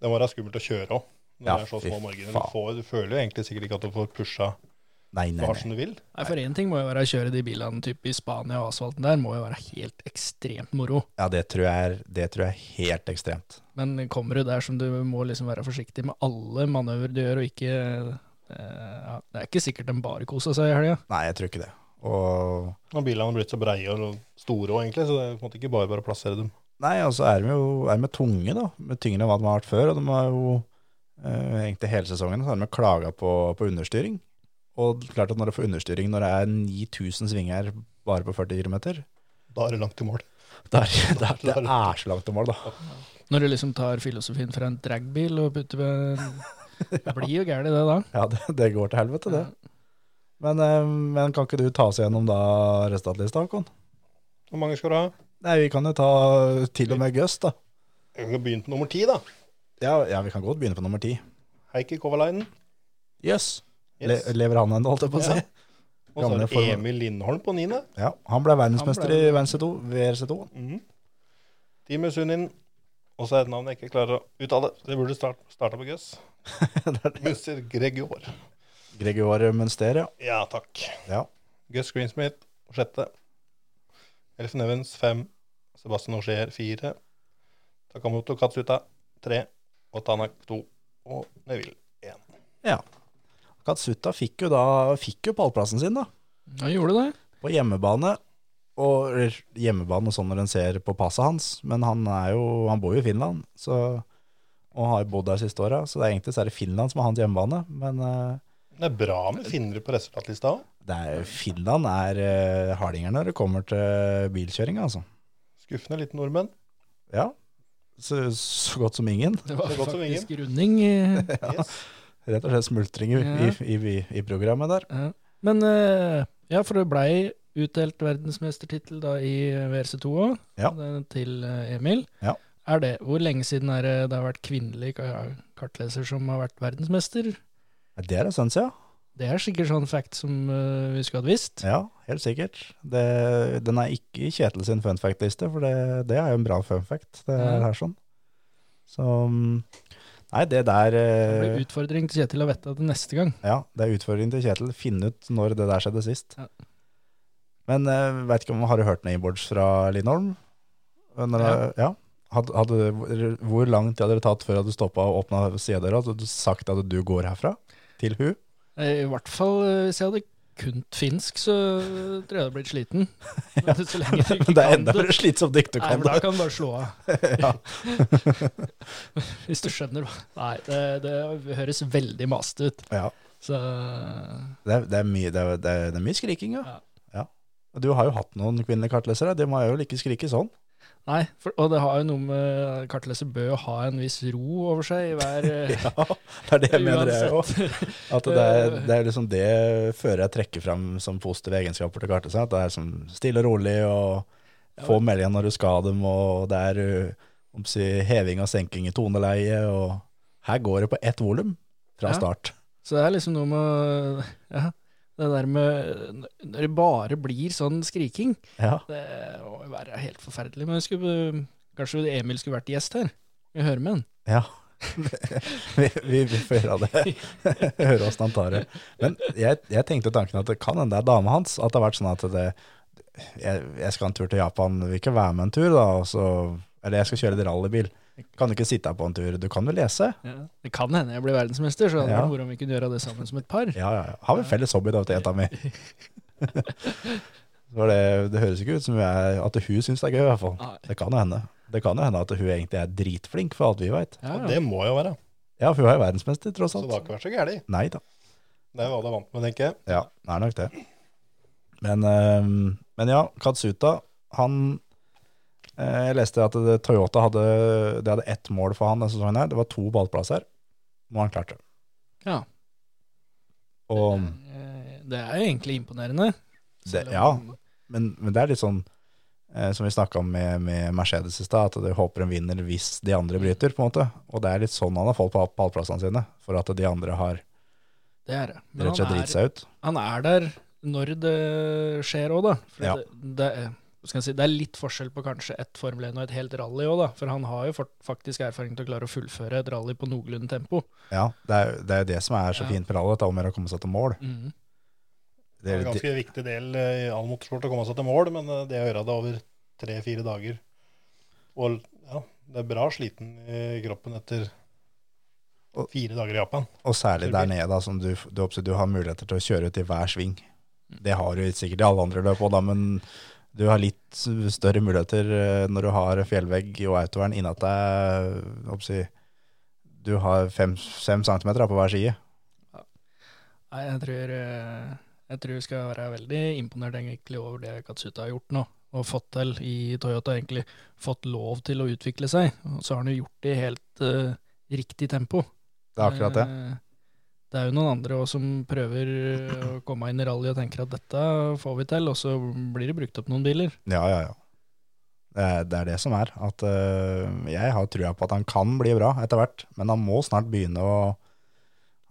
Det må være skummelt å kjøre òg. Når Ja, det er så fy små marginer. faen. Du, får, du føler jo egentlig sikkert ikke at du får pusha nei, nei, nei. du vil. Nei, For én ting må jo være å kjøre de bilene typ i Spania og asfalten der, må jo være helt ekstremt moro. Ja, det tror, jeg er, det tror jeg er helt ekstremt. Men kommer du der som du må liksom være forsiktig med alle manøver du gjør, og ikke eh, ja, Det er ikke sikkert de bare koser seg i helga. Nei, jeg tror ikke det. Og Og bilene har blitt så breie og store òg, egentlig, så det er på en måte ikke bare bare å plassere dem. Nei, og så er de jo er de tunge, da. Med tyngre enn hva de har vært før. Og de har jo eh, egentlig hele sesongen så har de klaga på, på understyring. Og klart at når du får understyring når det er 9000 svinger bare på 40 km, Da er det langt til mål. det er, <laughs> det er, så langt til mål, da. Når du liksom tar filosofien fra en dragbil og putter ved <laughs> Det blir jo gærent, det da. Ja, det, det går til helvete, det. Men, eh, men kan ikke du ta oss gjennom da resultatlista, Håkon? Hvor mange skal du ha? Nei, vi kan jo ta til og med Gus, da. Vi kan begynne på nummer ti, da. Ja, ja, vi kan godt begynne på nummer ti. Heikki Kovalainen. Jøss. Yes. Le, lever han ennå, holdt jeg på å si? Ja. Og så er det Emil Lindholm på niende. Ja, han ble verdensmester Han ble- i VRC2. VRC2. Mm. Time Sunin. Og så er et navn jeg ikke klarer å uttale. Det burde start, starte på Gus. <laughs> Mr. Gregor. Gregor Mønster, ja. Ja, takk. ja. Gus Greensmith sjette. Elfen Evans fem. Sebastian Auger fire. Takamoto Katsuta tre. Og Tanak to. Og Neville én. ja. Katsuta fikk jo da fikk jo pallplassen sin, da. Ja, gjorde det. På hjemmebane. Og hjemmebane sånn når en ser på passet hans, men han er jo Han bor jo i Finland, så og har bodd der siste åra, så det er egentlig så er det Finland som er hans hjemmebane. Men eh, Det er bra med finnere på resultatlista òg. det er, Finland er uh, hardinger når det kommer til bilkjøring, altså. Skuffende liten nordmenn. Ja. Så, så godt som ingen. Det var Så godt som faktisk runding. ja. <laughs> Yes. Rett og slett smultring i, Ja. i, i, i programmet der. Ja. Men eh, ja, for det blei utdelt verdensmestertittel da i WRC2 òg, Ja. til eh, Emil. Ja. Er det, Hvor lenge siden er det det har vært kvinnelig kartleser som har vært verdensmester? Det er en stund siden. Det er sikkert sånn fact som uh, vi skulle hatt visst. Ja, helt sikkert. Det, den er ikke i Kjetil sin fun fact-liste, for det, det er jo en bra fun fact. Det er Ja. her sånn. Så mm, Nei, det der Det eh, blir utfordring til Kjetil å vite det neste gang. Ja, det er utfordring til Kjetil. Finne ut når det der skjedde sist. Ja. Men uh, vet ikke om Har du hørt neighboards fra Lindholm? Når, Ja. ja. Hadde, hadde, hvor lang tid hadde det tatt før du stoppa og åpna sidedøra Hadde du sagt at du går herfra? Til hun? Eh, I hvert fall eh, hvis jeg hadde kunnet finsk, så tror jeg du blitt sliten. <laughs> Men Så lenge du <laughs> ikke det er enda mer slitsomt ikke du Nei, kan men da kan du bare slå av. <laughs> Hvis du skjønner Nei, det, det høres veldig mast ut. Ja. Så Det er, det, er mye, det, er, det, er, mye skriking, ja. Ja. ja. Du har jo hatt noen kvinnelige kartlesere, de må jo ikke skrike sånn. Nei, for, og det har jo noe med Kartleser bør jo ha en viss ro over seg i hver <laughs> eh, Ja, det er det jeg mener jeg òg. At det er, <laughs> det er liksom det fører jeg trekker fram som positive egenskaper til kartleser. At det er sånn stille og rolig, og få meldinger når du skal dem, og det er uh, om si, heving og senking i toneleie, og her går det på ett volum fra Ja. start. Så det er liksom noe med ja, det der med Når det bare blir sånn skriking, Ja. det må jo være helt forferdelig. Men skulle, kanskje Emil skulle vært gjest her? Vi hører med han. Ja. <laughs> vi, vi, vi får gjøre det. <laughs> Høre åssen han tar det. Men jeg, jeg tenkte tanken at det kan hende det er dama hans. At det har vært sånn at det, jeg, jeg skal en tur til Japan, vil ikke være med en tur, da. Så, eller jeg skal kjøre litt rallybil. Kan du ikke sitte her på en tur? Du kan vel lese? Det kan hende jeg blir verdensmester, så det hadde Ja. vært moro om vi kunne gjøre det sammen som et par. Ja, ja, ja. Har vi felles hobby, da, til jenta mi. Så det, det høres ikke ut som er, at hun syns det er gøy, i hvert fall. Nei. Det kan jo hende. Det kan jo hende at hun egentlig er dritflink, for alt vi veit. Ja, ja. det må jo være. Ja, for hun er jo verdensmester, tross alt. Så det har ikke vært så gærent. Nei da. Det er hva du er vant med, tenker jeg. Ja, det er nok det. Men, øh, men ja, Katsuta, han Jeg leste at det, Toyota hadde, det hadde ett mål for han denne sesongen. her. Det var to ballplasser. Nå har han klart det. Ja. Og, Eh, Det er jo egentlig imponerende. det, ja, men, men det er litt sånn eh, som vi snakka om med, med Mercedes i stad, at de håper de vinner hvis de andre bryter, på en måte. Og det er litt sånn han har fått på pallplassene sine, for at de andre har Det er det. Men rett og slett driti seg ut. han er der når det skjer òg, da. For Ja. det, det, hva skal jeg si, det er litt forskjell på kanskje et Formel 1 og et helt rally òg, da. For han har jo faktisk erfaring til å klare å fullføre et rally på noenlunde tempo. Ja, det er det, er det som er så Ja. fint med rally, at det er om å komme seg til mål. Mm. Det er en Det, ganske viktig del eh, i all motorsport å komme seg til mål, men eh, det å gjøre det over tre-fire dager Og ja, det er bra sliten i kroppen etter Og- fire dager i Japan. og særlig der nede, da, som du, du, du har muligheter til å kjøre ut i hver sving. Det har du sikkert i alle andre løp òg, da, men du har litt større muligheter eh, når du har fjellvegg og autovern innat deg. håper Du har fem, fem centimeter på hver side. Nei, jeg tror, eh, jeg tror skal være veldig imponert egentlig over det Katsuta har gjort nå. Og fått til i Toyota, egentlig fått lov til å utvikle seg. Og så har han jo gjort det i helt uh, riktig tempo. Det er akkurat det. Eh, Det er jo noen andre også som prøver eh, å komme inn i rally og tenker at dette får vi til, og så blir det brukt opp noen biler. Ja, ja, ja. Det er, det som er. At øh, jeg har trua på at han kan bli bra etter hvert, men han må snart begynne å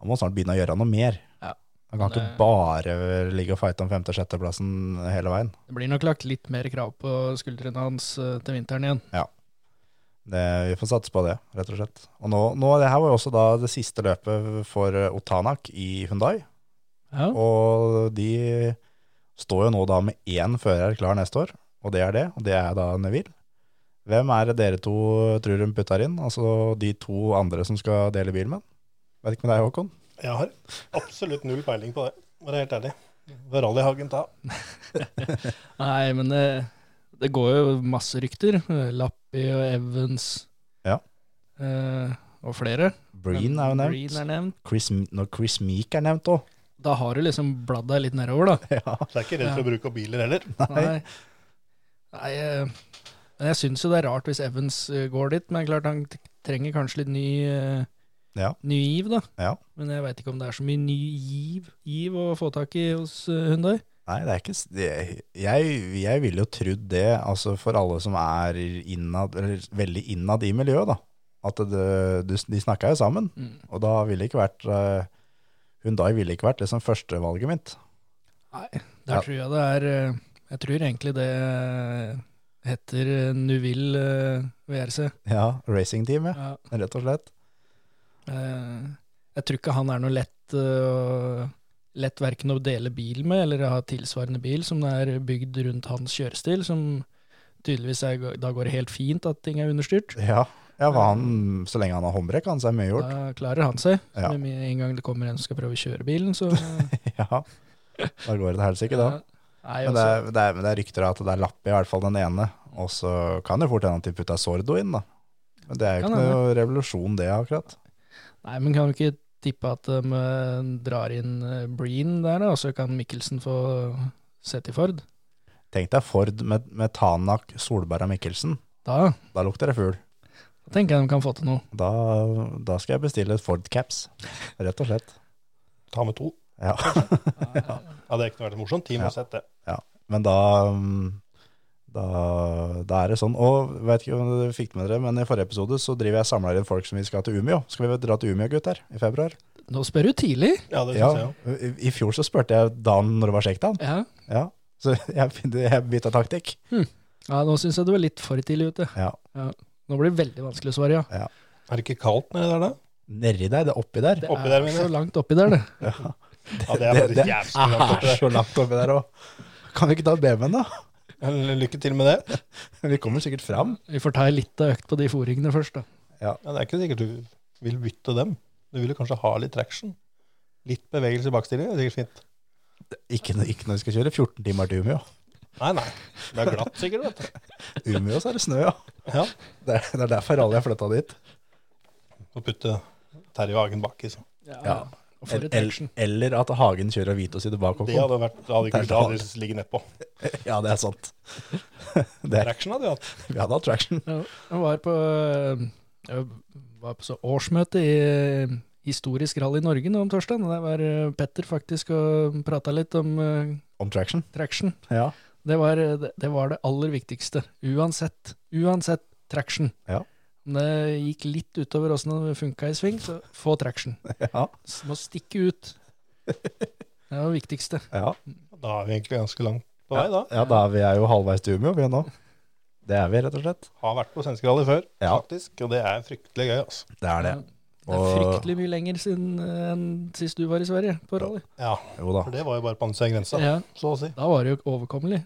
Han må snart begynne å gjøre noe mer. Ja. Han kan Det- ikke bare ligge og fighte om femte- og sjetteplassen hele veien. Det blir nok lagt litt mer krav på skuldrene hans eh, til vinteren igjen. Det, vi får satse på det, rett og slett. Og nå, nå, det her var jo også da det siste løpet for øh, Otanak i Hundai. Ja. Og de står jo nå da med én fører klar neste år, og det er det. Og det er da Neville. Hvem er det dere to tror hun putter inn? Altså de to andre som skal dele bil med? Vet ikke med deg, Håkon? Jeg har absolutt null peiling på det, for å være helt ærlig. Rallyhagen ta? <laughs> Nei, men det, det går jo masse rykter. Lappi og Evans. Ja. Eh, og flere. Breen er jo nevnt. Breen er nevnt. Chris, når Chris Meek er nevnt òg. Da har du liksom bladd deg litt nedover, da. <laughs> Ja. Jeg er ikke redd for å bruke opp biler heller. Nei. Nei. Nei eh, men jeg syns jo det er rart hvis Evans eh, går dit, men klart han trenger kanskje litt ny, eh, Ja. ny giv, da. Ja. Men jeg veit ikke om det er så mye ny giv, giv å få tak i hos Hundøy. Nei, det er ikke det, jeg, jeg ville jo trodd det, altså for alle som er innad, eller veldig innad i miljøet, da. At det, du, de snakka jo sammen, Mm. og da ville ikke vært Hun da ville ikke vært liksom førstevalget mitt. Nei, der Ja. tror jeg det er eh, Jeg tror egentlig det heter Nuvil eh, VRC. Ja, racingteam, ja. Rett og slett. Eh, Jeg tror ikke han er noe lett eh, Lett verken å dele bil med, eller ha tilsvarende bil som er bygd rundt hans kjørestil, som tydeligvis er, da går det helt fint at ting er understyrt. Ja, ja han, så lenge han har håndbrekk, han så er mye gjort. Da klarer han seg. Ja. Med en gang det kommer en som skal prøve å kjøre bilen, så <laughs> Ja, da går det til helsike, da. Nei, Men det, altså, er, det, er, men det er rykter at det er lapp i hvert fall den ene, og så kan det fort hende at de putter Sordo inn, da. Men det er jo ikke noe revolusjon, det, akkurat. nei, men kan du ikke tippe at de eh, drar inn eh, Breen der, da, og så kan Mikkelsen få sett i Ford? Tenk deg Ford med, med Tanak, Solberg og Mikkelsen. Da, Da lukter det fugl. da tenker jeg de kan få til noe. Da, da skal jeg bestille et Ford Caps, rett og slett. Ta med to. Ja. Hadde ikke vært morsomt. Team Ja. har sett det. Men da, mm, da, da er det sånn. Og vet ikke om du fikk med dere, men i forrige episode så driver jeg samler inn folk som vi skal til Umeå. Skal vi dra til Umeå, gutter, i februar? Nå spør du tidlig. Ja, det Ja, jeg òg. i, I fjor så spurte jeg dagen når det var sjekkdagen. Ja, Ja. Så <laughs> jeg, jeg bytta taktikk. ja nå syns jeg du var litt for tidlig ute. Ja. Nå blir det veldig vanskelig å svare, ja. Er det ikke kaldt nedi der, da? Nedi der? det er oppi der. Det Oppi er der, så langt oppi der, det. Ja, det er det, langt oppi er der. så langt oppi der òg. Kan vi ikke ta BMW-en, da? Lykke til med det. <laughs> Vi kommer sikkert fram. Vi får ta ei lita økt på de foringene først, da. Ja, det er ikke sikkert du vil bytte dem. Du vil jo kanskje ha litt traction. Litt bevegelse i bakstilling er sikkert fint. Ikke, når- ikke når vi skal kjøre 14 timer til Umeå. Nei, nei. Det er glatt sikkert, vet du. <laughs> Umeå så er det snø, ja. Ja. Det er, det er derfor alle har flytta dit. Å putte Terje Hagen baki, så. Ja. Og for et action. Eller at Hagen kjører Vitos i det bak. Det hadde vært det hadde ikke vært, hadde ligget nedpå. <laughs> Ja, det er sant. <laughs> Det Traction hadde vi hatt. vi hadde hatt traction. Jeg var på, øh, jeg var på så årsmøte i øh, Historisk Rally Norge nå om torsdag. og Der var øh, Petter faktisk og prata litt om Om traction. traction. Ja. Det var, det, det var det aller viktigste. Uansett. Uansett traction. Ja. Om det gikk litt utover åssen det funka i sving, så få traction. <laughs> Ja. Så Må stikke ut. Det er det viktigste. Ja. Da er vi egentlig ganske langt på vei, da. ja, da er vi er jo halvveis til Umeå, vi nå. Det er vi, rett og slett. Har vært på svenskerally før, Ja. faktisk. Og det er fryktelig gøy, altså. Det er det. Det er fryktelig mye lenger siden øh, enn sist du var i Sverige på rally. Ja, Jo da. for det var jo bare på andre siden av grensa, Ja, så å si. da var det jo overkommelig.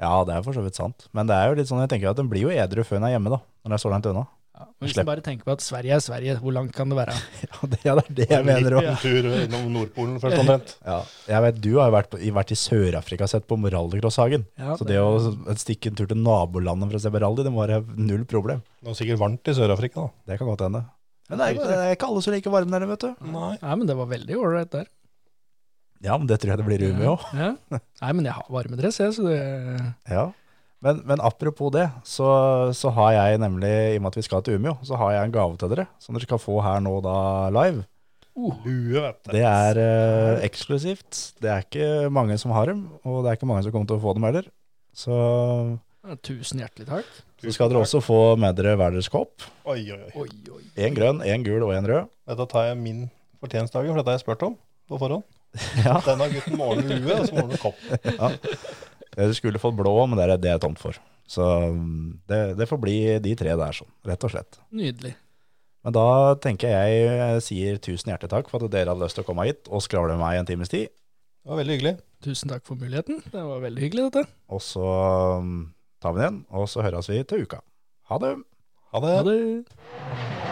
Ja, det er for så vidt sant. Men det er jo litt sånn, jeg tenker at den blir jo edru før den er hjemme, da. Når det er så langt unna. Ja, hvis du bare tenker på at Sverige er Sverige, hvor langt kan det være? <laughs> Ja, det ja, det er det jeg mener òg. En tur innom Nordpolen først omtrent. Ja. Jeg vet, du har jo vært, vært i Sør-Afrika og sett på rallycrosshagen. Ja, Så det å stikke en tur til nabolandet for å se på rally, det må være null problem. Det var sikkert varmt i Sør-Afrika, da. Det kan godt hende. Men det er, det er ikke alle som liker varme der, vet du. Nei. Nei, men det var veldig ålreit der. Ja, men det tror jeg det blir Umeå òg. Ja. Nei, men jeg har varmedress, jeg, så det Ja. Men, men apropos det, så, så har jeg nemlig, i og med at vi skal til Umeå, så har jeg en gave til dere, som dere skal få her nå da live. Uh. Det er uh, eksklusivt. Det er ikke mange som har dem, og det er ikke mange som kommer til å få dem heller. Så, ja, Tusen hjertelig takk. så skal dere også få med dere hver deres kopp. Oi, oi, oi. En grønn, en gul og en rød. Dette tar jeg min fortjenstdag for dette har jeg spurt om på forhånd. Ja. <laughs> Denne gutten måler huet, lue, og så måler han kopp. Ja. Dere skulle fått blå, men det er det er tomt for. Så mm, det, det får bli de tre der, sånn, rett og slett. Nydelig. Men da tenker jeg jeg sier tusen hjertelig takk for at dere hadde lyst til å komme hit og skravle med meg en times tid. Det var veldig hyggelig. Tusen takk for muligheten. Det var veldig hyggelig, dette. Og så mm, tar vi den igjen, og så høres vi til uka. Ha det! Ha det. Ha det.